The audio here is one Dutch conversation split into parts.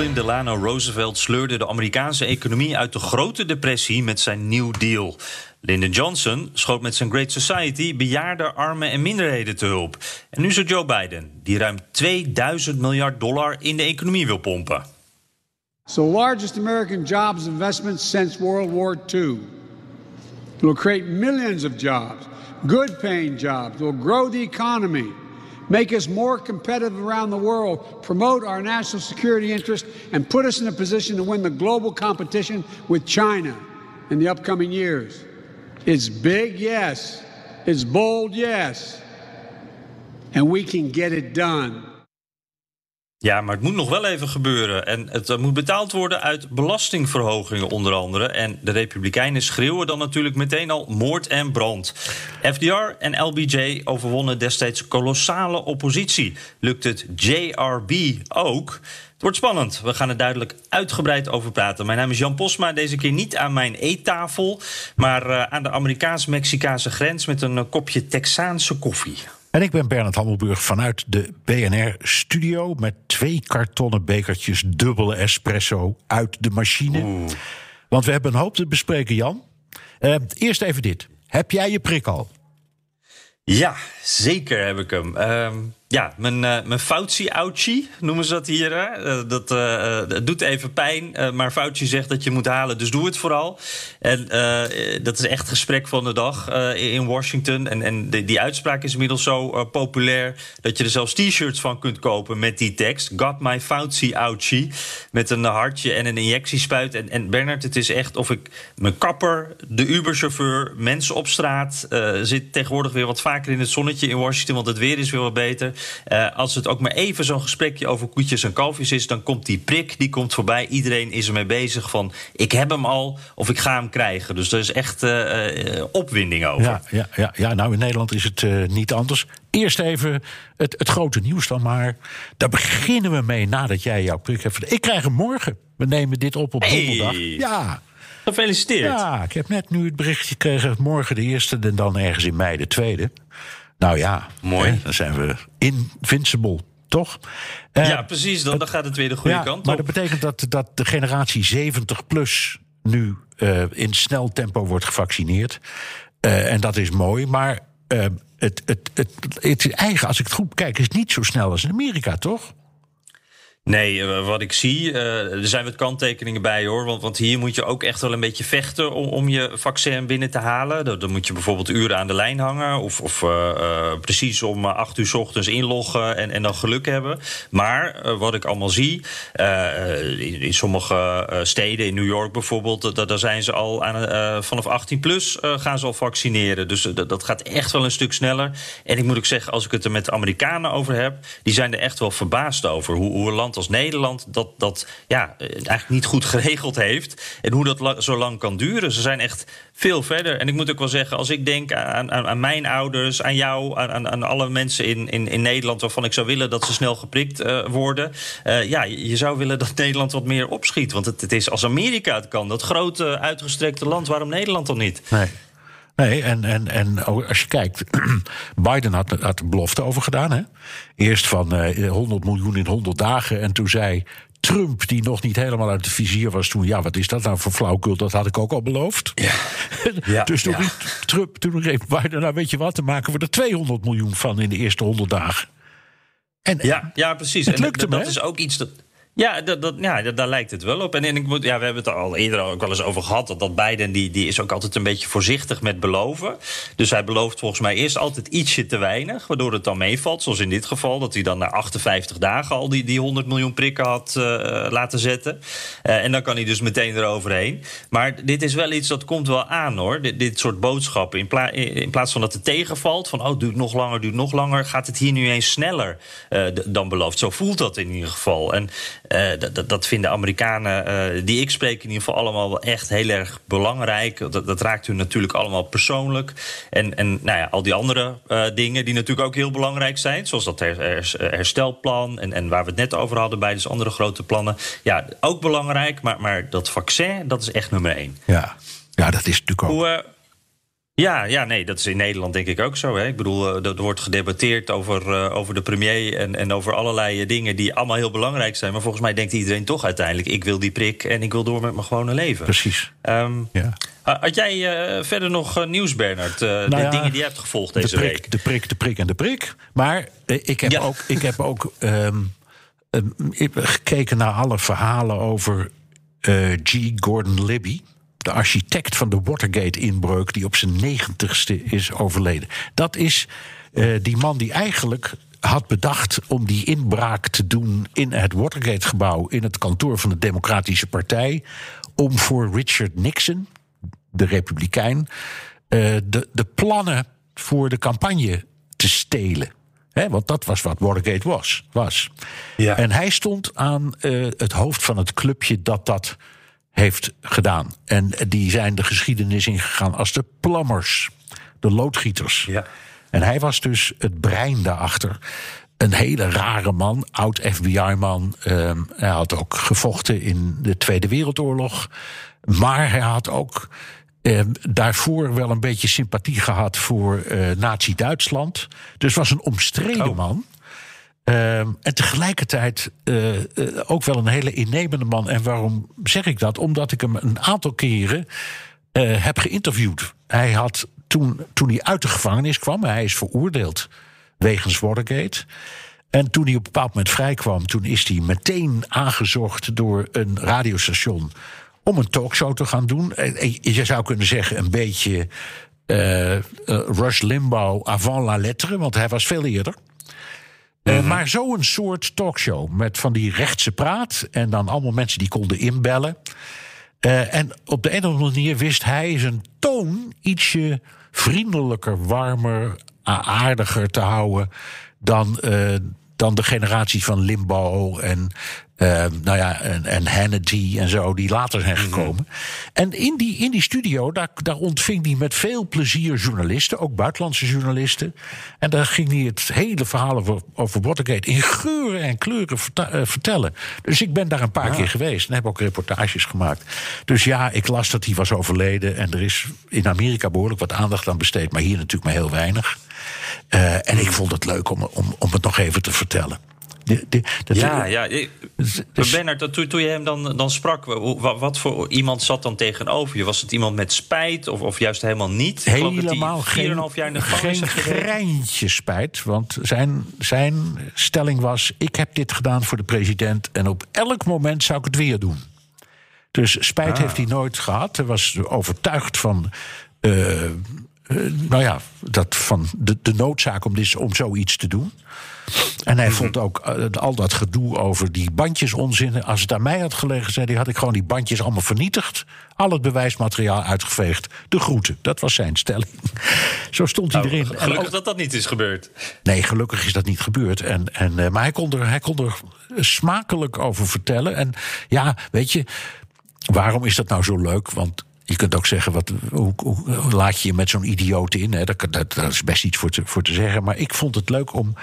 Franklin Delano Roosevelt sleurde de Amerikaanse economie uit de grote depressie met zijn New Deal. Lyndon Johnson schoot met zijn Great Society bejaarden, armen en minderheden te hulp. En nu het Joe Biden, die ruim 2000 miljard dollar in de economie wil pompen. It's the largest American jobs investment since World War II. It will create millions of jobs, good paying jobs, will grow the economy make us more competitive around the world, promote our national security interest, and put us in a position to win the global competition with China in the upcoming years. It's big, yes. It's bold, yes. And we can get it done. Ja, maar het moet nog wel even gebeuren. En het moet betaald worden uit belastingverhogingen onder andere. En de Republikeinen schreeuwen dan natuurlijk meteen al moord en brand. FDR en LBJ overwonnen destijds kolossale oppositie. Lukt het JRB ook? Het wordt spannend. We gaan er duidelijk uitgebreid over praten. Mijn naam is Jan Posma. Deze keer niet aan mijn eettafel, maar uh, aan de Amerikaans-Mexicaanse grens met een kopje Texaanse koffie. En ik ben Bernard Hammelburg vanuit de BNR-studio met twee kartonnen bekertjes dubbele espresso uit de machine. Want we hebben een hoop te bespreken, Jan. Uh, eerst even dit. Heb jij je prik al? Ja, zeker heb ik hem. Uh, ja, mijn, uh, mijn Fauci-ouchie noemen ze dat hier. Hè? Uh, dat, doet even pijn, maar Fauci zegt dat je moet halen, dus doe het vooral. En dat is echt gesprek van de dag in Washington. En, en die, die uitspraak is inmiddels zo populair dat je er zelfs t-shirts van kunt kopen met die tekst. Got my Fauci-ouchie. Met een hartje en een injectiespuit. En, en Bernard, het is echt of ik mijn kapper, de Uberchauffeur, mensen op straat. zit tegenwoordig weer wat vaker in het zonnetje in Washington, want het weer is weer wat beter. Uh, als het ook maar even zo'n gesprekje over koetjes en kalfjes is, dan komt die prik, die komt voorbij. Iedereen is ermee bezig van ik heb hem al of ik ga hem krijgen. Dus er is echt uh, uh, opwinding over. Ja, ja, ja, ja, nou in Nederland is het niet anders. Eerst even het, het grote nieuws dan maar. Daar beginnen we mee nadat jij jouw prik hebt. Ik krijg hem morgen. We nemen dit op op hey. donderdag. Ja. Gefeliciteerd. Ja, ik heb net nu het berichtje gekregen. Morgen de eerste en dan ergens in mei de tweede. Nou ja, mooi. Hè, dan zijn we invincible, toch? Uh, ja, precies. Dan, dan gaat het weer de goede ja, kant op. Maar dat betekent dat, dat de generatie 70 plus nu uh, in snel tempo wordt gevaccineerd. Uh, en dat is mooi. Maar het, het, het, het, eigen, als ik het goed bekijk, is niet zo snel als in Amerika, toch? Nee, wat ik zie, uh, er zijn wat kanttekeningen bij hoor. Want, want, hier moet je ook echt wel een beetje vechten om, om je vaccin binnen te halen. Dan, moet je bijvoorbeeld uren aan de lijn hangen. Of, of uh, precies om acht uur s ochtends inloggen en, en dan geluk hebben. Maar wat ik allemaal zie, in, sommige steden, in New York bijvoorbeeld, daar zijn ze al vanaf 18 plus gaan ze al vaccineren. Dus dat gaat echt wel een stuk sneller. En ik moet ook zeggen, als ik het er met de Amerikanen over heb, die zijn er echt wel verbaasd over hoe, hoe een als Nederland dat, dat ja, eigenlijk niet goed geregeld heeft. En hoe dat zo lang kan duren. Ze zijn echt veel verder. En ik moet ook wel zeggen, als ik denk aan, aan, mijn ouders, aan jou, aan, aan alle mensen in, in, in Nederland waarvan ik zou willen dat ze snel geprikt uh, worden. Uh, ja, je zou willen dat Nederland wat meer opschiet. Want het, het is als Amerika het kan, dat grote uitgestrekte land, waarom Nederland dan niet? Nee. Nee, en, en, en als je kijkt, Biden had, had een belofte over gedaan. Hè? Eerst van uh, 100 miljoen in 100 dagen. En toen zei Trump, die nog niet helemaal uit het vizier was toen... ja, wat is dat nou voor flauwkul, dat had ik ook al beloofd. Ja. ja dus toen ja. Trump, toen riep Biden, nou weet je wat... dan maken we er 200 miljoen van in de eerste 100 dagen. En, ja, ja, precies. Het en lukte dat me, is ook iets dat... Ja, dat, dat, ja daar lijkt het wel op. En, en ik moet, ja, we hebben het er al eerder ook wel eens over gehad. Dat, dat Biden die, die is ook altijd een beetje voorzichtig met beloven. Dus hij belooft volgens mij eerst altijd ietsje te weinig. Waardoor het dan meevalt. Zoals in dit geval. Dat hij dan na 58 dagen al die, die 100 miljoen prikken had uh, laten zetten. Uh, en dan kan hij dus meteen eroverheen. Maar dit is wel iets dat komt wel aan hoor. Dit, dit soort boodschappen. In, pla in, plaats van dat het tegenvalt. Van oh, duurt nog langer, duurt nog langer. Gaat het hier nu eens sneller dan beloofd. Zo voelt dat in ieder geval. En dat, dat, vinden Amerikanen, uh, die ik spreek, in ieder geval allemaal wel echt heel erg belangrijk. Dat, dat raakt hun natuurlijk allemaal persoonlijk. En, en nou ja, al die andere uh, dingen die natuurlijk ook heel belangrijk zijn, zoals dat her, her, herstelplan en, en waar we het net over hadden bij dus andere grote plannen. Ja, ook belangrijk, maar, maar dat vaccin, dat is echt nummer één. Ja, ja dat is natuurlijk ook. Hoe, ja, ja, nee, dat is in Nederland denk ik ook zo. Hè. Ik bedoel, er wordt gedebatteerd over, uh, over de premier en, en over allerlei dingen die allemaal heel belangrijk zijn. Maar volgens mij denkt iedereen toch uiteindelijk: ik wil die prik en ik wil door met mijn gewone leven. Precies. Um, ja. Had jij uh, verder nog nieuws, Bernard? Uh, nou de ja, dingen die je hebt gevolgd deze de prik, week? De prik, de prik en de prik. Maar ik heb Ja. ook, ik heb ook um, um, ik heb gekeken naar alle verhalen over G. Gordon Libby de architect van de Watergate-inbreuk, die op zijn negentigste is overleden. Dat is uh, die man die eigenlijk had bedacht om die inbraak te doen in het Watergate-gebouw, in het kantoor van de Democratische Partij, om voor Richard Nixon, de Republikein, uh, de, de plannen voor de campagne te stelen. He, want dat was wat Watergate was. was. Ja. En hij stond aan uh, het hoofd van het clubje dat dat heeft gedaan. En die zijn de geschiedenis ingegaan als de plammers, de loodgieters. Ja. En hij was dus het brein daarachter. Een hele rare man, oud FBI-man. Um, hij had ook gevochten in de Tweede Wereldoorlog. Maar hij had ook um, daarvoor wel een beetje sympathie gehad voor uh, Nazi-Duitsland. Dus was een omstreden oh. man. Um, en tegelijkertijd uh, uh, ook wel een hele innemende man. En waarom zeg ik dat? Omdat ik hem een aantal keren uh, heb geïnterviewd. Hij had toen, toen hij uit de gevangenis kwam, hij is veroordeeld wegens Watergate. En toen hij op een bepaald moment vrijkwam, toen is hij meteen aangezocht door een radiostation om een talkshow te gaan doen. Je zou kunnen zeggen, een beetje Rush Limbaugh avant la lettre, want hij was veel eerder. Uh, mm -hmm. Maar zo'n soort talkshow met van die rechtse praat en dan allemaal mensen die konden inbellen. Uh, en op de een of andere manier wist hij zijn toon ietsje vriendelijker, warmer, aardiger te houden dan, uh, dan de generatie van Limbaugh en, uh, nou ja, en, en Hannity en zo, die later zijn gekomen. Mm -hmm. En in die, in die studio, daar, daar ontving hij met veel plezier journalisten, ook buitenlandse journalisten. En daar ging hij het hele verhaal over, over Watergate in geuren en kleuren uh, vertellen. Dus ik ben daar een paar ja. keer geweest en heb ook reportages gemaakt. Dus ja, ik las dat hij was overleden en er is in Amerika behoorlijk wat aandacht aan besteed, maar hier natuurlijk maar heel weinig. Uh, en ik vond het leuk om, om, om het nog even te vertellen. De, de, de, ja, ja. Dus, Bernard, toen, toen je hem dan, dan sprak, wat, wat voor iemand zat dan tegenover je? Was het iemand met spijt of, of juist helemaal niet? Helemaal geen, jaar in de geen greintje spijt. Want zijn, zijn stelling was: ik heb dit gedaan voor de president en op elk moment zou ik het weer doen. Dus spijt ah. heeft hij nooit gehad. Hij was overtuigd van. Uh, uh, nou ja, dat van de, de noodzaak om, dit, om zoiets te doen. En hij -hmm. vond ook uh, al dat gedoe over die bandjes onzin. Als het aan mij had gelegen, zei hij, had ik gewoon die bandjes allemaal vernietigd. Al het bewijsmateriaal uitgeveegd. De groeten, dat was zijn stelling. Zo stond hij nou, erin. Gelukkig ook, dat dat niet is gebeurd. Nee, gelukkig is dat niet gebeurd. En, en, uh, maar hij kon, er, hij kon er smakelijk over vertellen. En ja, weet je, waarom is dat nou zo leuk? Want je kunt ook zeggen, wat, hoe, hoe laat je je met zo'n idioot in? Hè? Dat, dat, dat, is best iets voor te, voor te zeggen. Maar ik vond het leuk om.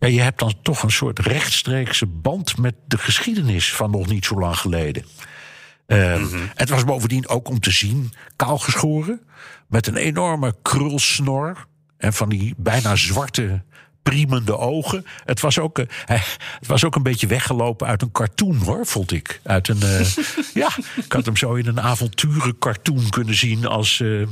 Ja, je hebt dan toch een soort rechtstreekse band met de geschiedenis van nog niet zo lang geleden. Uh, mm -hmm. Het was bovendien ook om te zien, kaalgeschoren, met een enorme krulsnor en van die bijna zwarte priemende ogen. Het was, ook, uh, het was ook een beetje weggelopen uit een cartoon, hoor, vond ik. Uit een, uh, ja, ik had hem zo in een avonturen cartoon kunnen zien als, uh,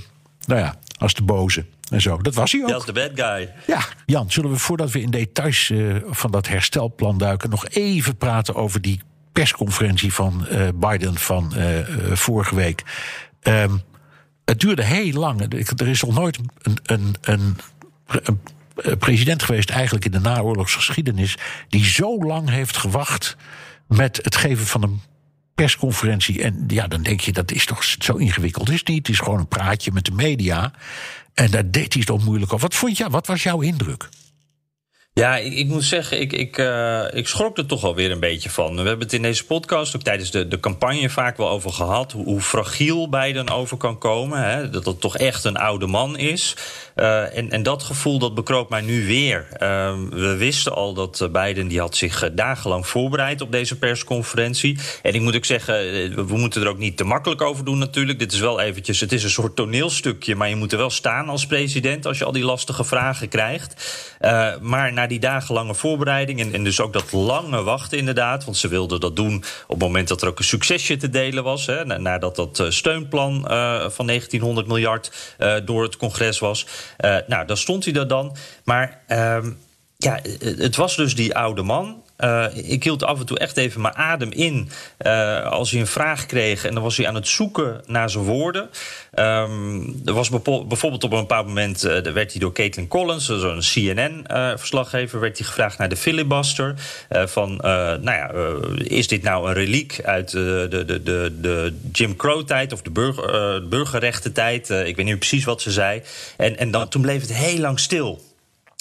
nou ja, als de boze. En zo. Dat was hij ook. Dat is de bad guy. Ja, Jan, zullen we voordat we in details van dat herstelplan duiken... nog even praten over die persconferentie van Biden van vorige week. Ehm, het duurde heel lang. Er is nog nooit een, een, een, een president geweest, eigenlijk in de naoorlogsgeschiedenis, die zo lang heeft gewacht met het geven van een persconferentie. En ja, dan denk je, dat is toch zo ingewikkeld. is niet. Het is gewoon een praatje met de media. En daar deed hij het ook moeilijk over. Wat vond je, wat was jouw indruk? Ja, ik, moet zeggen, ik, ik, uh, ik schrok er toch alweer een beetje van. We hebben het in deze podcast ook tijdens de, de campagne vaak wel over gehad. Hoe, hoe fragiel Biden over kan komen. Hè? Dat het toch echt een oude man is. Uh, en, en dat gevoel dat bekroop mij nu weer. Uh, we wisten al dat eh, Biden die had zich dagenlang voorbereid op deze persconferentie. En ik moet ook zeggen, we moeten er ook niet te makkelijk over doen natuurlijk. Dit is wel eventjes, het is een soort toneelstukje. Maar je moet er wel staan als president als je al die lastige vragen krijgt. maar na die dagenlange voorbereiding en, en, dus ook dat lange wachten inderdaad. Want ze wilden dat doen op het moment dat er ook een succesje te delen was. Hè, nadat dat steunplan van 1900 miljard door het congres was. Nou, dan stond hij er dan. Maar uh, ja, het was dus die oude man. Uh, ik hield af en toe echt even mijn adem in uh, als hij een vraag kreeg. En dan was hij aan het zoeken naar zijn woorden. Um, er was bijvoorbeeld op een bepaald moment... Uh, werd hij door Caitlin Collins, zo'n CNN-verslaggever... werd hij gevraagd naar de filibuster. van, nou ja, is dit nou een reliek uit de, de, de, de Jim Crow-tijd... of de burger, burgerrechtentijd? ik weet niet precies wat ze zei. En, en dan, toen bleef het heel lang stil.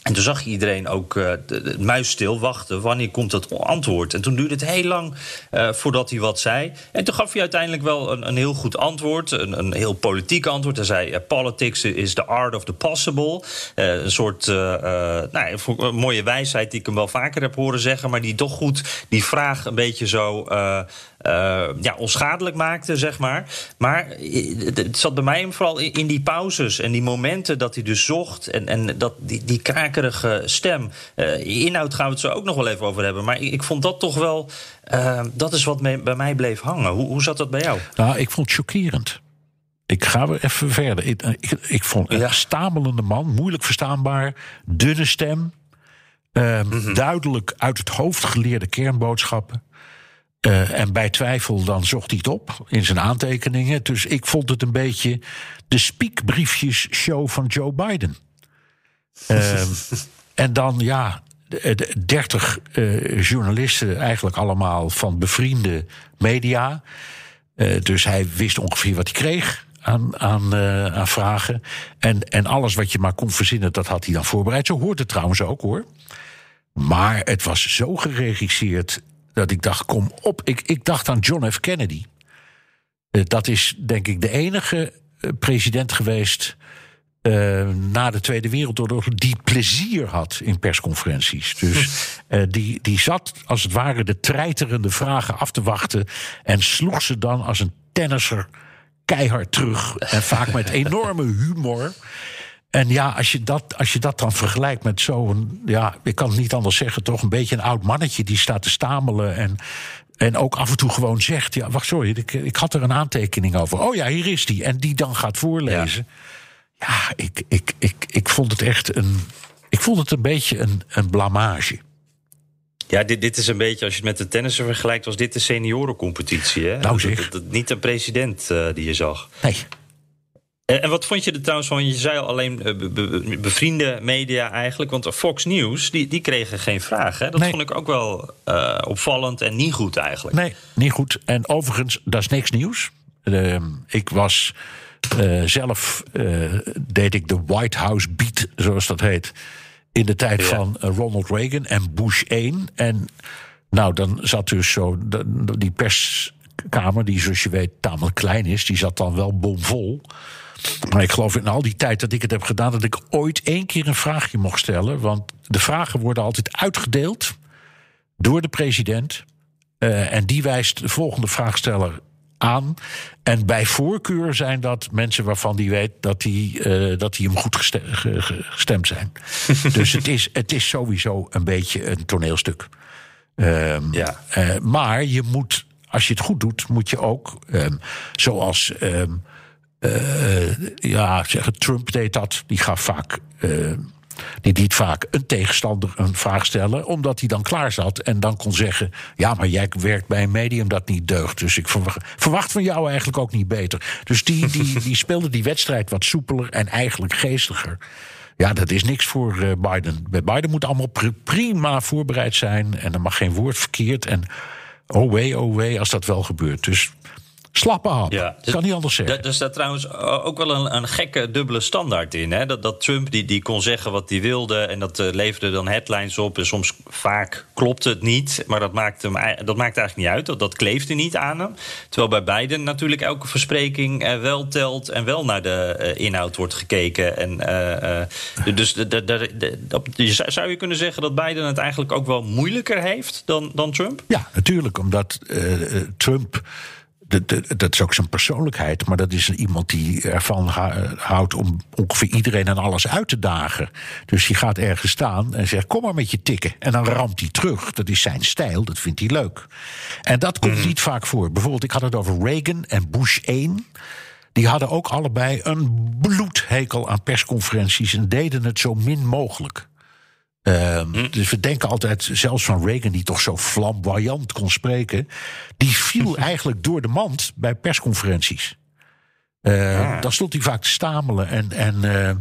En toen zag je iedereen ook uh, het muis stil wachten. Wanneer komt dat antwoord? En toen duurde het heel lang uh, voordat hij wat zei. En toen gaf hij uiteindelijk wel een, een heel goed antwoord. Een, een heel politiek antwoord. Hij zei: uh, Politics is the art of the possible. een soort nou, een mooie wijsheid die ik hem wel vaker heb horen zeggen. Maar die toch goed die vraag een beetje zo ja, onschadelijk maakte, zeg maar. Maar het zat bij mij vooral in, die pauzes en die momenten dat hij dus zocht. En, en dat, die, die krakerige stem. Uh, inhoud gaan we het zo ook nog wel even over hebben. Maar ik, ik vond dat toch wel. Uh, dat is wat me, bij mij bleef hangen. Hoe, hoe zat dat bij jou? Nou, ik vond het chockerend. Ik ga weer even verder. Ik, ik, ik vond een ja. stamelende man, moeilijk verstaanbaar, dunne stem. Uh, mm -hmm. Duidelijk uit het hoofd geleerde kernboodschappen. Uh, en bij twijfel dan zocht hij het op in zijn aantekeningen. Dus ik vond het een beetje de spiekbriefjes show van Joe Biden. Uh, en dan ja, dertig uh, journalisten, eigenlijk allemaal van bevriende media. Uh, dus hij wist ongeveer wat hij kreeg aan, aan, aan vragen. En, en alles wat je maar kon verzinnen, dat had hij dan voorbereid. Zo hoort het trouwens ook hoor. Maar het was zo geregisseerd dat ik dacht, kom op. Ik, ik dacht aan John F. Kennedy. Dat is denk ik de enige president geweest uh, na de Tweede Wereldoorlog die plezier had in persconferenties. Dus die, die zat als het ware de treiterende vragen af te wachten en sloeg ze dan als een tennisser keihard terug. En vaak met enorme humor. En ja, als je dat, als je dat dan vergelijkt met zo'n, ja, ik kan het niet anders zeggen, toch een beetje een oud mannetje die staat te stamelen en, en ook af en toe gewoon zegt: Ja, wacht, sorry, ik, ik had er een aantekening over. Oh ja, hier is die. En die dan gaat voorlezen. Ja, ja ik, ik, ik, ik vond het echt een. Ik vond het een beetje een, een blamage. Ja, dit, dit is een beetje, als je het met de tennissen vergelijkt, was dit de seniorencompetitie. Hè? Nou zeg. Dat, dat, niet een president uh, die je zag. Nee. En wat vond je er trouwens van? Je zei al alleen be, be, bevriende media eigenlijk. Want Fox News, die, die kregen geen vraag. Hè? Dat nee. vond ik ook wel uh, opvallend en niet goed eigenlijk. Nee, niet goed. En overigens, dat is niks nieuws. Uh, ik was uh, zelf, deed ik de White House beat, zoals dat heet. In de tijd ja. van Ronald Reagan en Bush 1. En nou, dan zat dus zo die perskamer, die zoals je weet tamelijk klein is, die zat dan wel bomvol. Maar ik geloof in al die tijd dat ik het heb gedaan, dat ik ooit één keer een vraagje mocht stellen. Want de vragen worden altijd uitgedeeld door de president. Uh, en die wijst de volgende vraagsteller aan. En bij voorkeur zijn dat mensen waarvan die weet dat die, uh, dat die hem goed gestemd zijn. dus het is, het is sowieso een beetje een toneelstuk. Um, ja. uh, maar je moet, als je het goed doet, moet je ook, um, zoals. Um, uh, ja, zeggen, Trump deed dat. Die gaf vaak die liet vaak een tegenstander een vraag stellen, omdat hij dan klaar zat en dan kon zeggen: Ja, maar jij werkt bij een medium dat niet deugt. Dus ik verwacht van jou eigenlijk ook niet beter. Dus die, die, die speelde die wedstrijd wat soepeler en eigenlijk geestiger. Ja, dat is niks voor uh, Biden. Bij Biden moet allemaal prima voorbereid zijn en er mag geen woord verkeerd. En oh wee, oh wee, als dat wel gebeurt. Dus slappe hap. Ja, dus, kan niet anders zeggen. Er staat trouwens ook wel een, een gekke dubbele standaard in. Hè? Dat, dat Trump die, die kon zeggen wat hij wilde en dat uh, leverde dan headlines op. En soms vaak klopt het niet, maar dat maakt, hem, dat maakt eigenlijk niet uit. Dat, dat kleefde niet aan hem. Terwijl bij Biden natuurlijk elke verspreking uh, wel telt en wel naar de uh, inhoud wordt gekeken. En, dus zou je kunnen zeggen dat Biden het eigenlijk ook wel moeilijker heeft dan, dan Trump? Ja, natuurlijk, omdat Trump dat, dat is ook zijn persoonlijkheid, maar dat is iemand die ervan houdt om ongeveer iedereen en alles uit te dagen. Dus die gaat ergens staan en zegt: Kom maar met je tikken. En dan ramt hij terug. Dat is zijn stijl, dat vindt hij leuk. En dat komt mhm. niet vaak voor. Bijvoorbeeld, ik had het over Reagan en Bush 1. Die hadden ook allebei een bloedhekel aan persconferenties en deden het zo min mogelijk. Ehm, hm. Dus we denken altijd, zelfs van Reagan, die toch zo flamboyant kon spreken, die viel eigenlijk door de mand bij persconferenties. Uh, Dan stond hij vaak te stamelen. En, en ehm,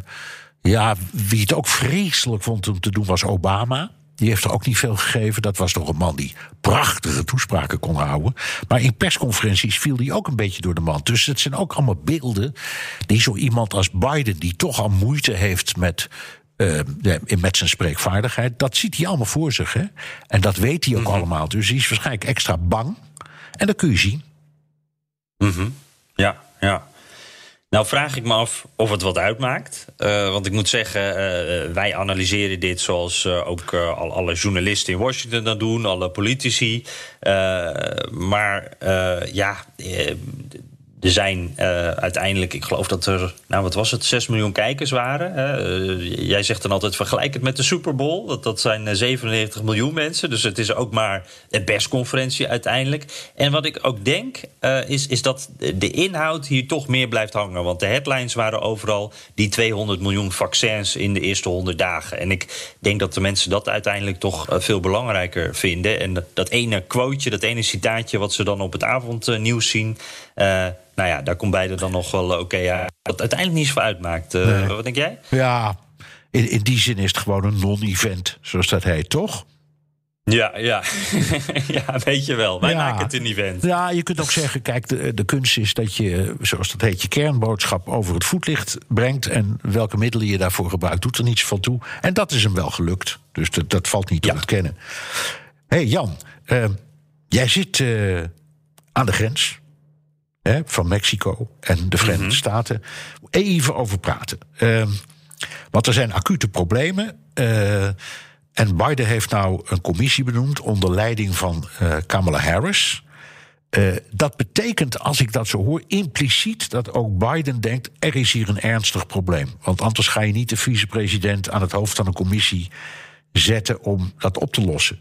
ja, wie het ook vreselijk vond om te doen was Obama. Die heeft er ook niet veel gegeven. Dat was toch een man die prachtige toespraken kon houden. Maar in persconferenties viel hij ook een beetje door de mand. Dus het zijn ook allemaal beelden die zo iemand als Biden, die toch al moeite heeft met uh, met zijn spreekvaardigheid. Dat ziet hij allemaal voor zich. Hè? En dat weet hij ook mhm. allemaal. Dus hij is waarschijnlijk extra bang. En dat kun je zien. Mm Ja, ja. Nou vraag ik me af of het wat uitmaakt. Uh, want ik moet zeggen, uh, wij analyseren dit zoals uh, ook al alle journalisten in Washington dat doen, alle politici. maar ja, zijn uh, uiteindelijk, ik geloof dat er, nou wat was het, 6 miljoen kijkers waren. Uh, jij zegt dan altijd vergelijk het met de Super Bowl. Dat, dat zijn 97 eh, miljoen mensen. Dus het is ook maar een persconferentie uiteindelijk. En wat ik ook denk, is, is dat de inhoud hier toch meer blijft hangen. Want de headlines waren overal die 200 miljoen vaccins in de eerste 100 dagen. En ik denk dat de mensen dat uiteindelijk toch veel belangrijker vinden. En dat ene quoteje, dat ene citaatje wat ze dan op het avondnieuws zien. Uh, nou ja, daar komt beide dan nog wel oké okay, ja, Wat uiteindelijk niet zo uitmaakt. Uh, Wat denk jij? Ja, in, in die zin is het gewoon een non-event, zoals dat heet, toch? Ja, ja. ja, weet je wel. Wij maken het een event. Ja, je kunt ook zeggen, kijk, de, de kunst is dat je, zoals dat heet, je kernboodschap over het voetlicht brengt. En welke middelen je daarvoor gebruikt, doet er niets van toe. En dat is hem wel gelukt. Dus dat, dat valt niet te ontkennen. Hé hey Jan, uh, jij zit uh, aan de grens hè, van Mexico en de Verenigde mhm. Staten. Even over praten. Uh, want er zijn acute problemen. Uh, en Biden heeft nou een commissie benoemd onder leiding van uh, Kamala Harris. Uh, dat betekent, als ik dat zo hoor, impliciet dat ook Biden denkt: er is hier een ernstig probleem. Want anders ga je niet de vicepresident aan het hoofd van een commissie zetten om dat op te lossen.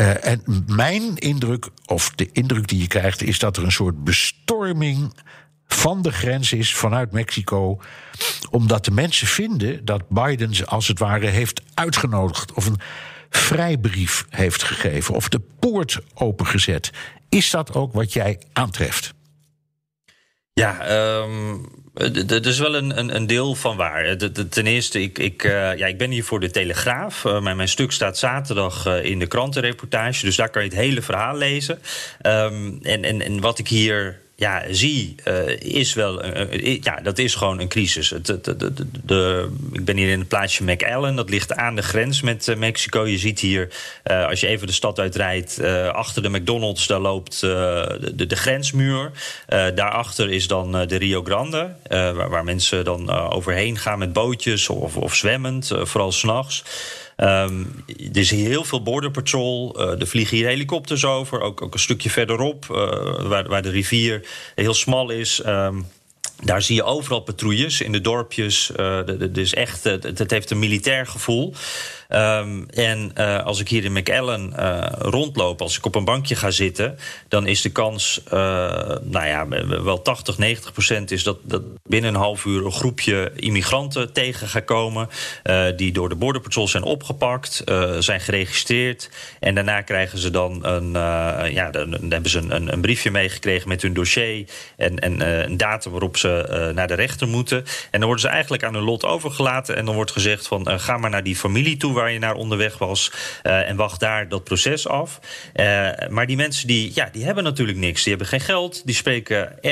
Uh, en mijn indruk, of de indruk die je krijgt, is dat er een soort bestorming van de grens is vanuit Mexico. Omdat de mensen vinden dat Biden ze als het ware heeft uitgenodigd. Of een vrijbrief heeft gegeven. Of de poort opengezet. Is dat ook wat jij aantreft? Ja, um, er is wel een, een, een, deel van waar. ten eerste, ik, ik, uh, ja, ik ben hier voor de Telegraaf. Mijn, stuk staat zaterdag in de krantenreportage. Dus daar kan je het hele verhaal lezen. Um, en, en, en wat ik hier ja, zie, uh, is wel. Ja, dat is gewoon een crisis. De, ik ben hier in het plaatsje McAllen. Dat ligt aan de grens met uh, Mexico. Je ziet hier, als je even de stad uitrijdt, achter de McDonald's, daar loopt de, de, grensmuur. daarachter is dan de Rio Grande, waar, waar, mensen dan overheen gaan met bootjes of, of zwemmend, vooral s'nachts. Um, er is heel veel border patrol. Uh, er vliegen hier helikopters over. Ook, ook een stukje verderop, uh, waar, waar, de rivier heel smal is. Um, daar zie je overal patrouilles in de dorpjes. Is echt, het, heeft een militair gevoel. Ehm, en uh, als ik hier in McAllen uh, rondloop, als ik op een bankje ga zitten, dan is de kans, uh, nou ja, wel 80, 90 procent is dat, dat binnen een half uur een groepje immigranten tegen gaat komen. die door de Border Patrol zijn opgepakt, zijn geregistreerd. En daarna krijgen ze dan een, ja, dan hebben ze een, een, briefje meegekregen met hun dossier. En, en een datum waarop ze naar de rechter moeten. En dan worden ze eigenlijk aan hun lot overgelaten. En dan wordt gezegd van ga maar naar die familie toe waar je naar onderweg was. Uh, en wacht daar dat proces af. Uh, maar die mensen die, ja, die hebben natuurlijk niks. Die hebben geen geld. Die spreken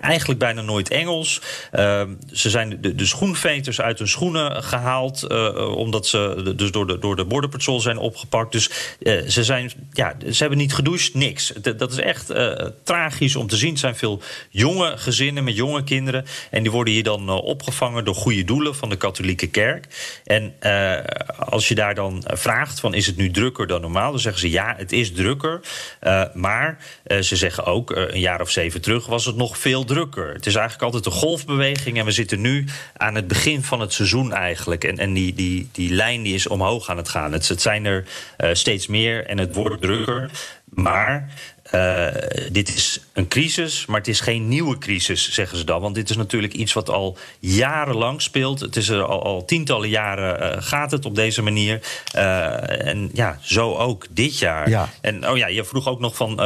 eigenlijk bijna nooit Engels. Uh, ze zijn de, de, schoenveters uit hun schoenen gehaald. omdat ze dus door de, door de Border zijn opgepakt. Dus ze, zijn, ja, ze hebben niet gedoucht, niks. dat is echt tragisch om te zien. Het zijn veel jonge gezinnen met jonge kinderen. En die worden hier dan opgevangen door goede doelen van de katholieke kerk. En als je daar dan vraagt van is het nu drukker dan normaal, dan zeggen ze ja, het is drukker. Uh, maar uh, ze zeggen ook een jaar of zeven terug was het nog veel drukker. Het is eigenlijk altijd een golfbeweging en we zitten nu aan het begin van het seizoen eigenlijk. En, en die, die, die lijn die is omhoog aan het gaan. Het, het zijn er steeds meer en het wordt drukker. Maar uh, dit is een crisis, maar het is geen nieuwe crisis, zeggen ze dan. Want dit is natuurlijk iets wat al jarenlang speelt. Het is er al, al tientallen jaren uh, gaat het op deze manier. Uh, en ja, zo ook dit jaar. Ja. En oh ja, je vroeg ook nog van,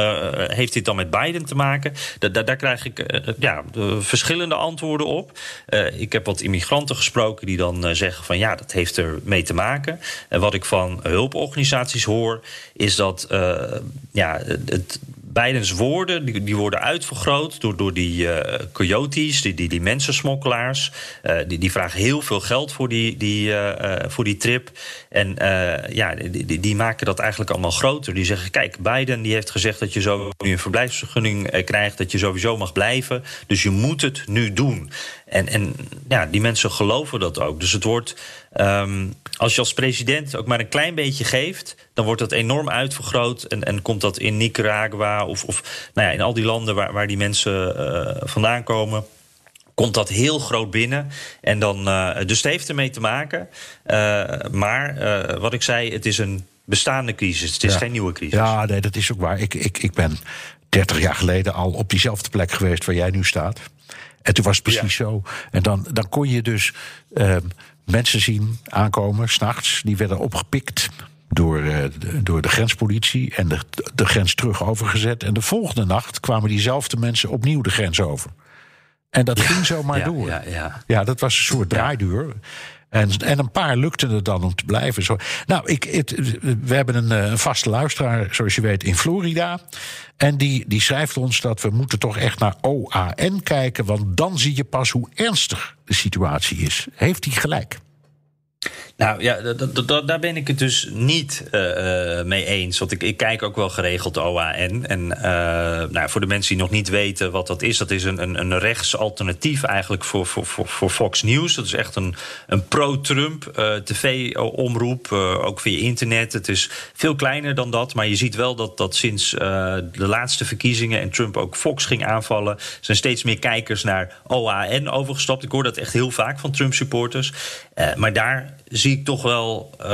heeft dit dan met Biden te maken? Da da daar krijg ik ja, verschillende antwoorden op. ik heb wat immigranten gesproken die dan zeggen van ja, dat heeft er mee te maken. En wat ik van hulporganisaties hoor, is dat ja, het Bidens woorden die, worden uitvergroot door, door die uh, coyotes, die, die, die mensensmokkelaars. Uh, die, die vragen heel veel geld voor die, die, uh, voor die trip. En ja, die, die maken dat eigenlijk allemaal groter. Die zeggen: Kijk, Biden die heeft gezegd dat je zo nu een verblijfsvergunning krijgt, dat je sowieso mag blijven. Dus je moet het nu doen. En, en ja, die mensen geloven dat ook. Dus het wordt. Um, als je als president ook maar een klein beetje geeft, dan wordt dat enorm uitvergroot. En, en komt dat in Nicaragua of, of nou ja, in al die landen waar, waar die mensen uh, vandaan komen komt dat heel groot binnen. En dan, uh, dus het heeft ermee te maken. Uh, maar uh, wat ik zei, het is een bestaande crisis. Het is ja. geen nieuwe crisis. Ja, nee, dat is ook waar. Ik, ik, ik ben 30 jaar geleden al op diezelfde plek geweest waar jij nu staat. En toen was het precies ja. zo. En dan, dan kon je dus uh, mensen zien aankomen, s'nachts. Die werden opgepikt door, uh, de, door de grenspolitie en de, de grens terug overgezet. En de volgende nacht kwamen diezelfde mensen opnieuw de grens over. En dat ja, ging zomaar ja, door. Ja, ja. ja, dat was een soort draaiduur. En, en een paar lukte het dan om te blijven. Zo. Nou, ik, we hebben een, een vaste luisteraar, zoals je weet, in Florida. En die, die schrijft ons dat we moeten toch echt naar OAN kijken. Want dan zie je pas hoe ernstig de situatie is. Heeft hij gelijk? Nou ja, daar ben ik het dus niet uh, mee eens. Want ik, ik, kijk ook wel geregeld OAN. En uh, nou, voor de mensen die nog niet weten wat dat is, dat is een, een, een rechtsalternatief eigenlijk voor, voor, voor, voor, Fox News. Dat is echt een, een pro-Trump tv-omroep, ook via internet. Het is veel kleiner dan dat, maar je ziet wel dat, dat sinds de laatste verkiezingen en Trump ook Fox ging aanvallen, zijn steeds meer kijkers naar OAN overgestapt. Ik hoor dat echt heel vaak van Trump-supporters. maar daar zie ik toch wel, uh,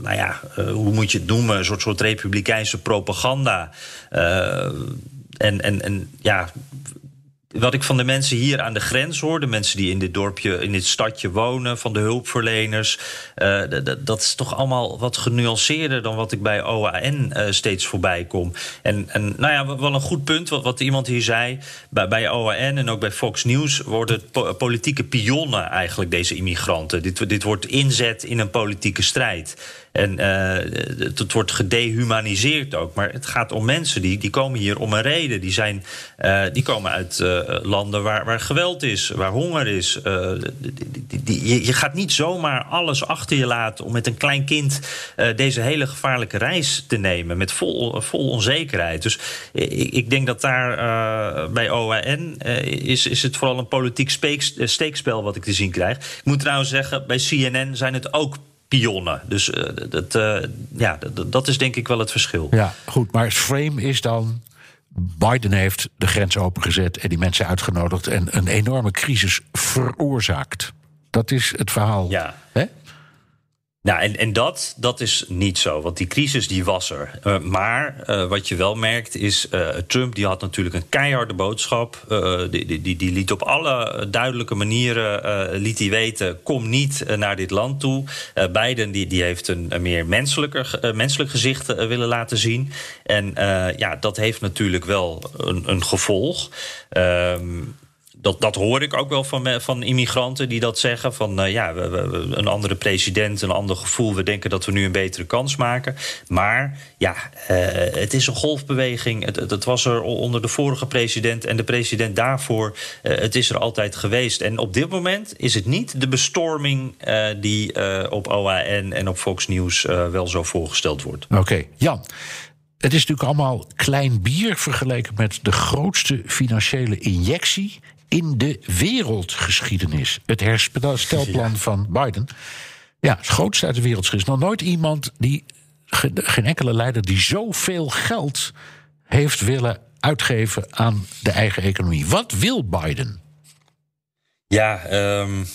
nou ja, uh, hoe moet je het noemen, een soort, soort republikeinse propaganda. Uh, en, en, en ja, wat ik van de mensen hier aan de grens hoor, de mensen die in dit dorpje, in dit stadje wonen, van de hulpverleners, uh, dat is toch allemaal wat genuanceerder dan wat ik bij OAN uh, steeds voorbij kom. En, en nou ja, wel een goed punt, wat, wat iemand hier zei. Bij, bij OAN en ook bij Fox News worden po politieke pionnen eigenlijk deze immigranten. Dit, dit wordt inzet in een politieke strijd. En uh, het wordt gedehumaniseerd ook. Maar het gaat om mensen die, die komen hier om een reden. Die, zijn, uh, die komen uit uh, landen waar, waar geweld is, waar honger is. Die, die, je gaat niet zomaar alles achter je laten om met een klein kind deze hele gevaarlijke reis te nemen. Met vol, vol onzekerheid. Dus ik, ik denk dat daar bij OAN is, is het vooral een politiek steekspel wat ik te zien krijg. Ik moet trouwens zeggen, bij CNN zijn het ook pionnen. Dus uh, dat, uh, ja, dat, is denk ik wel het verschil. Ja, goed. Maar het frame is dan. Biden heeft de grens opengezet en die mensen uitgenodigd en een enorme crisis veroorzaakt. Dat is het verhaal. Ja. Hè? Nou, en, en dat, dat is niet zo, want die crisis die was er. Uh, maar uh, wat je wel merkt is, uh, Trump die had natuurlijk een keiharde boodschap. Die, die, die, liet op alle duidelijke manieren liet hij weten... kom niet naar dit land toe. Biden die, die heeft een, meer menselijker, menselijk gezicht willen laten zien. En ja, dat heeft natuurlijk wel een, een gevolg. Ehm, dat, dat hoor ik ook wel van, van immigranten die dat zeggen. Van uh, ja, we, we, een andere president, een ander gevoel. We denken dat we nu een betere kans maken. Maar ja, uh, het is een golfbeweging. Het, was er onder de vorige president en de president daarvoor. Uh, het is er altijd geweest. En op dit moment is het niet de bestorming die op OAN en op Fox News wel zo voorgesteld wordt. Oké, okay. Jan. Het is natuurlijk allemaal klein bier vergeleken met de grootste financiële injectie in de wereldgeschiedenis. Het herstelplan van Biden. Ja, het grootste uit de wereldgeschiedenis. Nog nooit iemand die, geen enkele leider die zoveel geld heeft willen uitgeven aan de eigen economie. Wat wil Biden? Ja, um,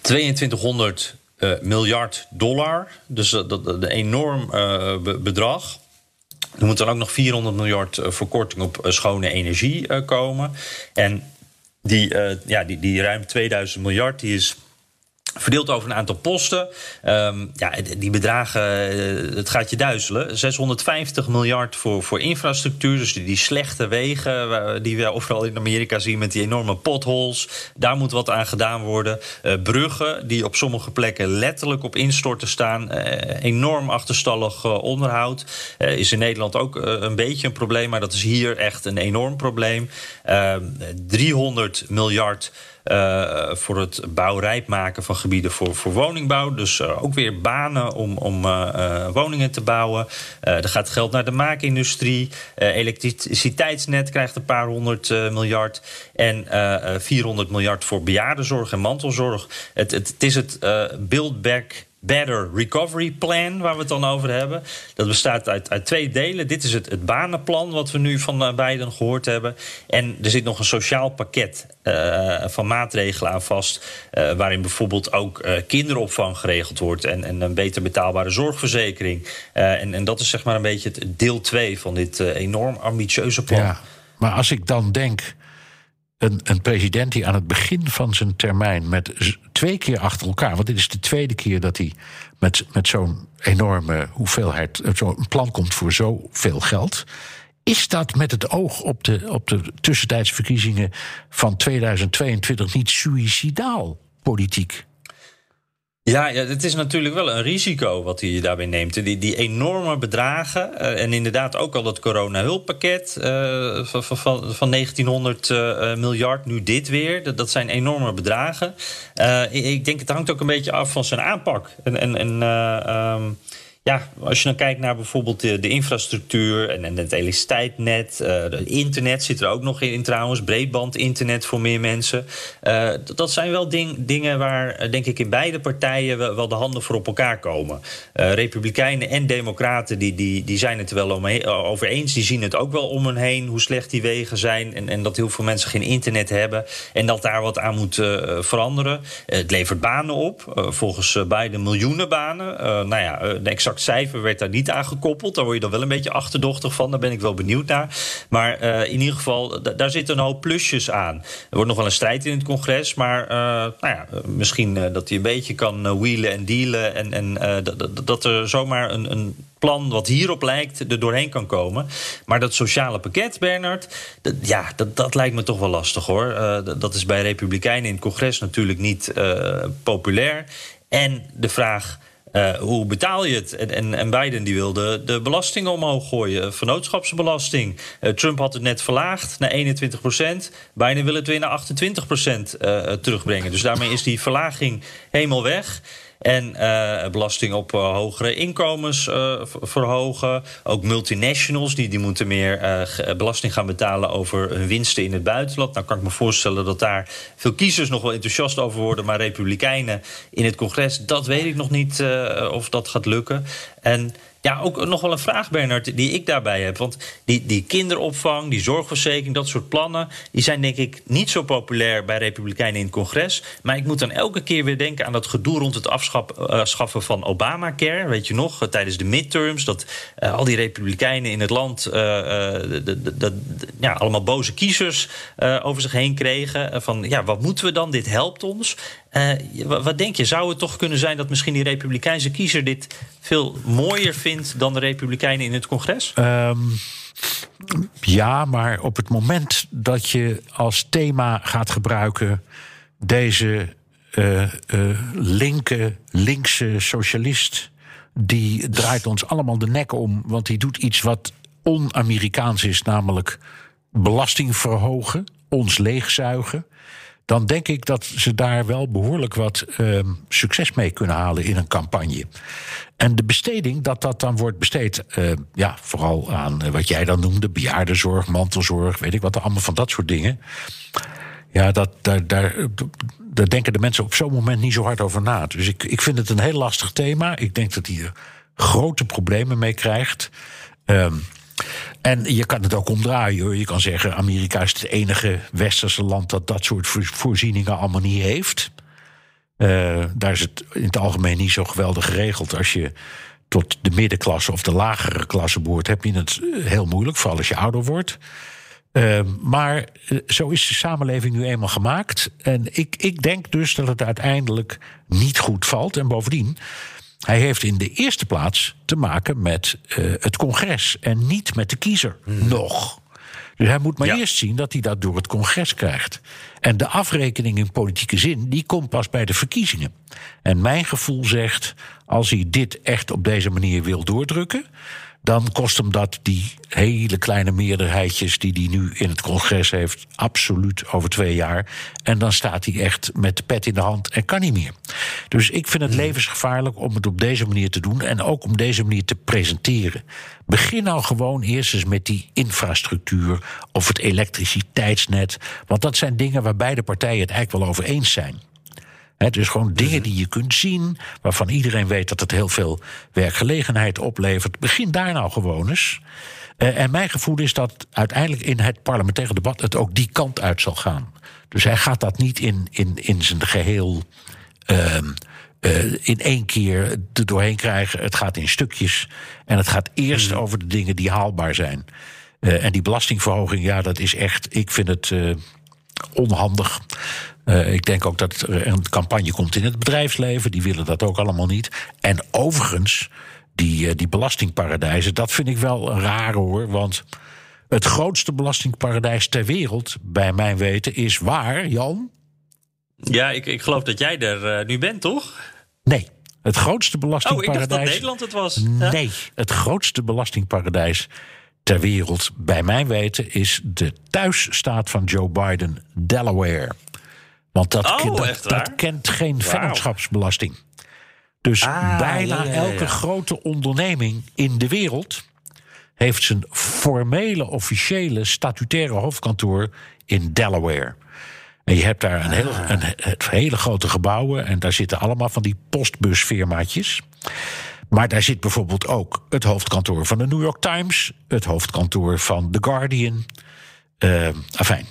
2200 uh, miljard dollar. Dus uh, dat een enorm uh, bedrag. Er moet dan ook nog 400 miljard verkorting op schone energie komen. En die, uh, ja, die, die ruim 2000 miljard die is Verdeeld over een aantal posten. Um, ja, die bedragen, eh, het gaat je duizelen. 650 miljard voor, voor infrastructuur. Dus die, slechte wegen die we overal in Amerika zien met die enorme potholes. Daar moet wat aan gedaan worden. Uh, bruggen die op sommige plekken letterlijk op instorten staan. Uh, enorm achterstallig onderhoud. is in Nederland ook een beetje een probleem. Maar dat is hier echt een enorm probleem. 300 ehm, miljard. Uh, voor het bouwrijp maken van gebieden voor, voor woningbouw. Dus uh, ook weer banen om, om uh, woningen te bouwen. er gaat geld naar de maakindustrie. elektriciteitsnet krijgt een paar honderd miljard. En 400 miljard voor bejaardenzorg en mantelzorg. Het, het, het is het Build Back Better Recovery Plan, waar we het dan over hebben. Dat bestaat uit, uit twee delen. Dit is het, het banenplan, wat we nu van uh, Biden gehoord hebben. En er zit nog een sociaal pakket uh, van maatregelen aan vast. Uh, waarin bijvoorbeeld ook kinderopvang geregeld wordt. En, en een beter betaalbare zorgverzekering. en, en dat is zeg maar een beetje het deel 2 van dit enorm ambitieuze plan. Maar als ik dan denk een, president die aan het begin van zijn termijn met twee keer achter elkaar, want dit is de tweede keer dat hij met, met zo'n enorme hoeveelheid, eh, zo'n plan komt voor zoveel geld. Is dat met het oog op de, op de tussentijdse verkiezingen van 2022 niet suicidaal politiek? Ja, het is natuurlijk wel een risico wat hij daarbij neemt. Die, die enorme bedragen. Uh, en inderdaad ook al dat corona-hulppakket uh, van, van, van 1900 uh, miljard. Nu dit weer. Dat, zijn enorme bedragen. ik denk het hangt ook een beetje af van zijn aanpak. En, en, en um, ja, als je dan kijkt naar bijvoorbeeld de, infrastructuur en, en het elektriciteitsnet, uh, internet zit er ook nog in, trouwens, breedband internet voor meer mensen. Uh, dat zijn wel ding, dingen waar, eh, denk ik, in beide partijen wel, wel de handen voor op elkaar komen. Republikeinen en Democraten die, die, die zijn het er wel over eens. Die zien het ook wel om hen heen, hoe slecht die wegen zijn en, en dat heel veel mensen geen internet hebben en dat daar wat aan moet veranderen. het levert banen op, volgens Biden miljoenen banen. nou ja, de cijfer werd daar niet aan gekoppeld. Daar word je dan wel een beetje achterdochtig van. Daar ben ik wel benieuwd naar. Maar uh, in ieder geval, daar zitten een hoop plusjes aan. Er wordt nog wel een strijd in het congres. Maar uh, nou ja, misschien uh, dat hij een beetje kan wheelen en dealen. En, en dat er zomaar een, een plan wat hierop lijkt er doorheen kan komen. Maar dat sociale pakket, Bernard, dat, ja, dat, dat lijkt me toch wel lastig hoor. Dat is bij Republikeinen in het congres natuurlijk niet populair. En de vraag uh, hoe betaal je het? En, en, en Biden die wilde de belastingen omhoog gooien, vennootschapsbelasting. Uh, Trump had het net verlaagd naar 21 procent. Biden wil het weer naar 28 procent uh, terugbrengen. Dus daarmee is die verlaging helemaal weg. En uh, belasting op uh, hogere inkomens uh, verhogen. Ook multinationals, die, die moeten meer belasting gaan betalen over hun winsten in het buitenland. Nou kan ik me voorstellen dat daar veel kiezers nog wel enthousiast over worden. Maar republikeinen in het congres, dat weet ik nog niet of dat gaat lukken. En Ja, ook nog wel een vraag, Bernard, die ik daarbij heb. Want die, die kinderopvang, die zorgverzekering, dat soort plannen... die zijn denk ik niet zo populair bij Republikeinen in het congres. Maar ik moet dan elke keer weer denken aan dat gedoe rond het afschaffen van Obamacare. Weet je nog, tijdens de midterms, dat al die Republikeinen in het land... ja, allemaal boze kiezers over zich heen kregen. van, ja, wat moeten we dan? Dit helpt ons. Uh, wat denk je? Zou het toch kunnen zijn dat misschien die Republikeinse kiezer dit veel mooier vindt dan de Republikeinen in het congres? Um, ja, maar op het moment dat je als thema gaat gebruiken deze uh, linke, linkse socialist. Die draait ons allemaal de nek om, want die doet iets wat on-Amerikaans is, namelijk belasting verhogen, ons leegzuigen dan denk ik dat ze daar wel behoorlijk wat uh, succes mee kunnen halen in een campagne. En de besteding, dat dat dan wordt besteed, uh, ja, vooral aan uh, wat jij dan noemde, bejaardenzorg, mantelzorg, weet ik wat, allemaal van dat soort dingen. Ja, dat, daar, daar, daar denken de mensen op zo'n moment niet zo hard over na. Dus ik, ik vind het een heel lastig thema. Ik denk dat hij er grote problemen mee krijgt. Um, en je kan het ook omdraaien. Hoor. Je kan zeggen: Amerika is het enige westerse land dat dat soort voorzieningen allemaal niet heeft. Uh, daar is het in het algemeen niet zo geweldig geregeld. Als je tot de middenklasse of de lagere klasse behoort, heb je het heel moeilijk, vooral als je ouder wordt. Uh, maar uh, zo is de samenleving nu eenmaal gemaakt. En ik, ik denk dus dat het uiteindelijk niet goed valt. En bovendien, hij heeft in de eerste plaats te maken met uh, het congres en niet met de kiezer. Hmm. Nog. Dus hij moet maar ja. eerst zien dat hij dat door het congres krijgt. En de afrekening in politieke zin, die komt pas bij de verkiezingen. En mijn gevoel zegt, als hij dit echt op deze manier wil doordrukken, dan kost hem dat die hele kleine meerderheidjes die hij nu in het congres heeft, absoluut over twee jaar. En dan staat hij echt met de pet in de hand en kan niet meer. Dus ik vind het hmm. levensgevaarlijk om het op deze manier te doen en ook om deze manier te presenteren. Begin nou gewoon eerst eens met die infrastructuur of het elektriciteitsnet. Want dat zijn dingen waar beide partijen het eigenlijk wel over eens zijn. He, dus gewoon dingen die je kunt zien, waarvan iedereen weet dat het heel veel werkgelegenheid oplevert. Begin daar nou gewoon eens. Uh, en mijn gevoel is dat uiteindelijk in het parlementaire debat het ook die kant uit zal gaan. Dus hij gaat dat niet in, in, in zijn geheel. Uh, uh, in één keer er doorheen krijgen. Het gaat in stukjes. En het gaat eerst mhm. over de dingen die haalbaar zijn. Uh, en die belastingverhoging, ja, dat is echt. Ik vind het uh, onhandig. Uh, ik denk ook dat er een campagne komt in het bedrijfsleven. Die willen dat ook allemaal niet. En overigens, die, uh, die belastingparadijzen, dat vind ik wel raar hoor. Want het grootste belastingparadijs ter wereld, bij mijn weten, is waar, Jan? Ja, ik, ik geloof dat jij er uh, nu bent, toch? Nee. Het grootste belastingparadijs. Oh, ik dacht dat Nederland het was. Nee, het grootste belastingparadijs ter wereld, bij mijn weten, is de thuisstaat van Joe Biden, Delaware. Want dat, oh, dat, dat, kent geen wow. vennootschapsbelasting. Dus ah, bijna ja, ja, ja, elke grote onderneming in de wereld heeft zijn formele, officiële, statutaire hoofdkantoor in Delaware. En je hebt daar een, heel, ah. een, een, hele grote gebouwen en daar zitten allemaal van die postbusfirmaatjes. Maar daar zit bijvoorbeeld ook het hoofdkantoor van de New York Times, het hoofdkantoor van The Guardian. Uh, afijn.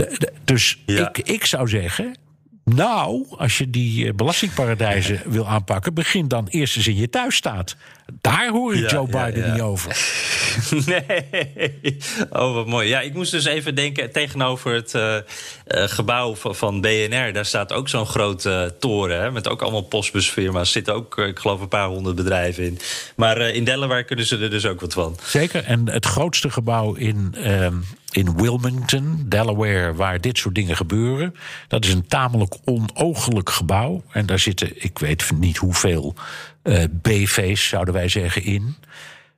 De, de, dus ja. ik, ik zou zeggen. Nou, als je die eh, belastingparadijzen wil aanpakken, begin dan eerst eens in je thuisstaat. Daar hoor ik ja, Joe Biden ja, niet over. Nee. Oh, wat mooi. Ja, ik moest dus even denken tegenover het uh, uh, gebouw van, BNR. Daar staat ook zo'n grote uh, toren. Hè, met ook allemaal postbusfirma's. Zitten ook, ik geloof, een paar honderd bedrijven in. Maar in Delaware kunnen ze er dus ook wat van. Zeker. En het grootste gebouw in ehm, in Wilmington, Delaware, waar dit soort dingen gebeuren. Dat is een tamelijk onogelijk gebouw. En daar zitten, ik weet niet hoeveel uh, BV's, zouden wij zeggen, in.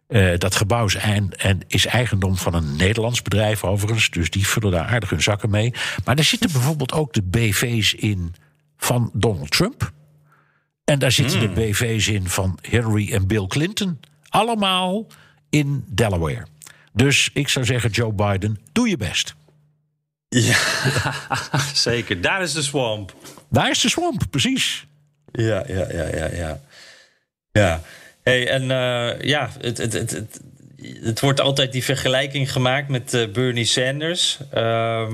Uh, dat gebouw is, en, en is eigendom van een Nederlands bedrijf overigens. Dus die vullen daar aardig hun zakken mee. Maar daar zitten bijvoorbeeld ook de BV's in van Donald Trump. En daar zitten mm. de hmm. BV's in van Hillary en Bill Clinton. Allemaal in Delaware. Dus ik zou zeggen, Joe Biden, doe je best. Ja, zeker. Daar is de swamp. Daar is de swamp, precies. Ja, ja, ja, ja, ja. Ja. Hey, en uh, ja, het, het, het, het, het wordt altijd die vergelijking gemaakt met uh, Bernie Sanders. Uh,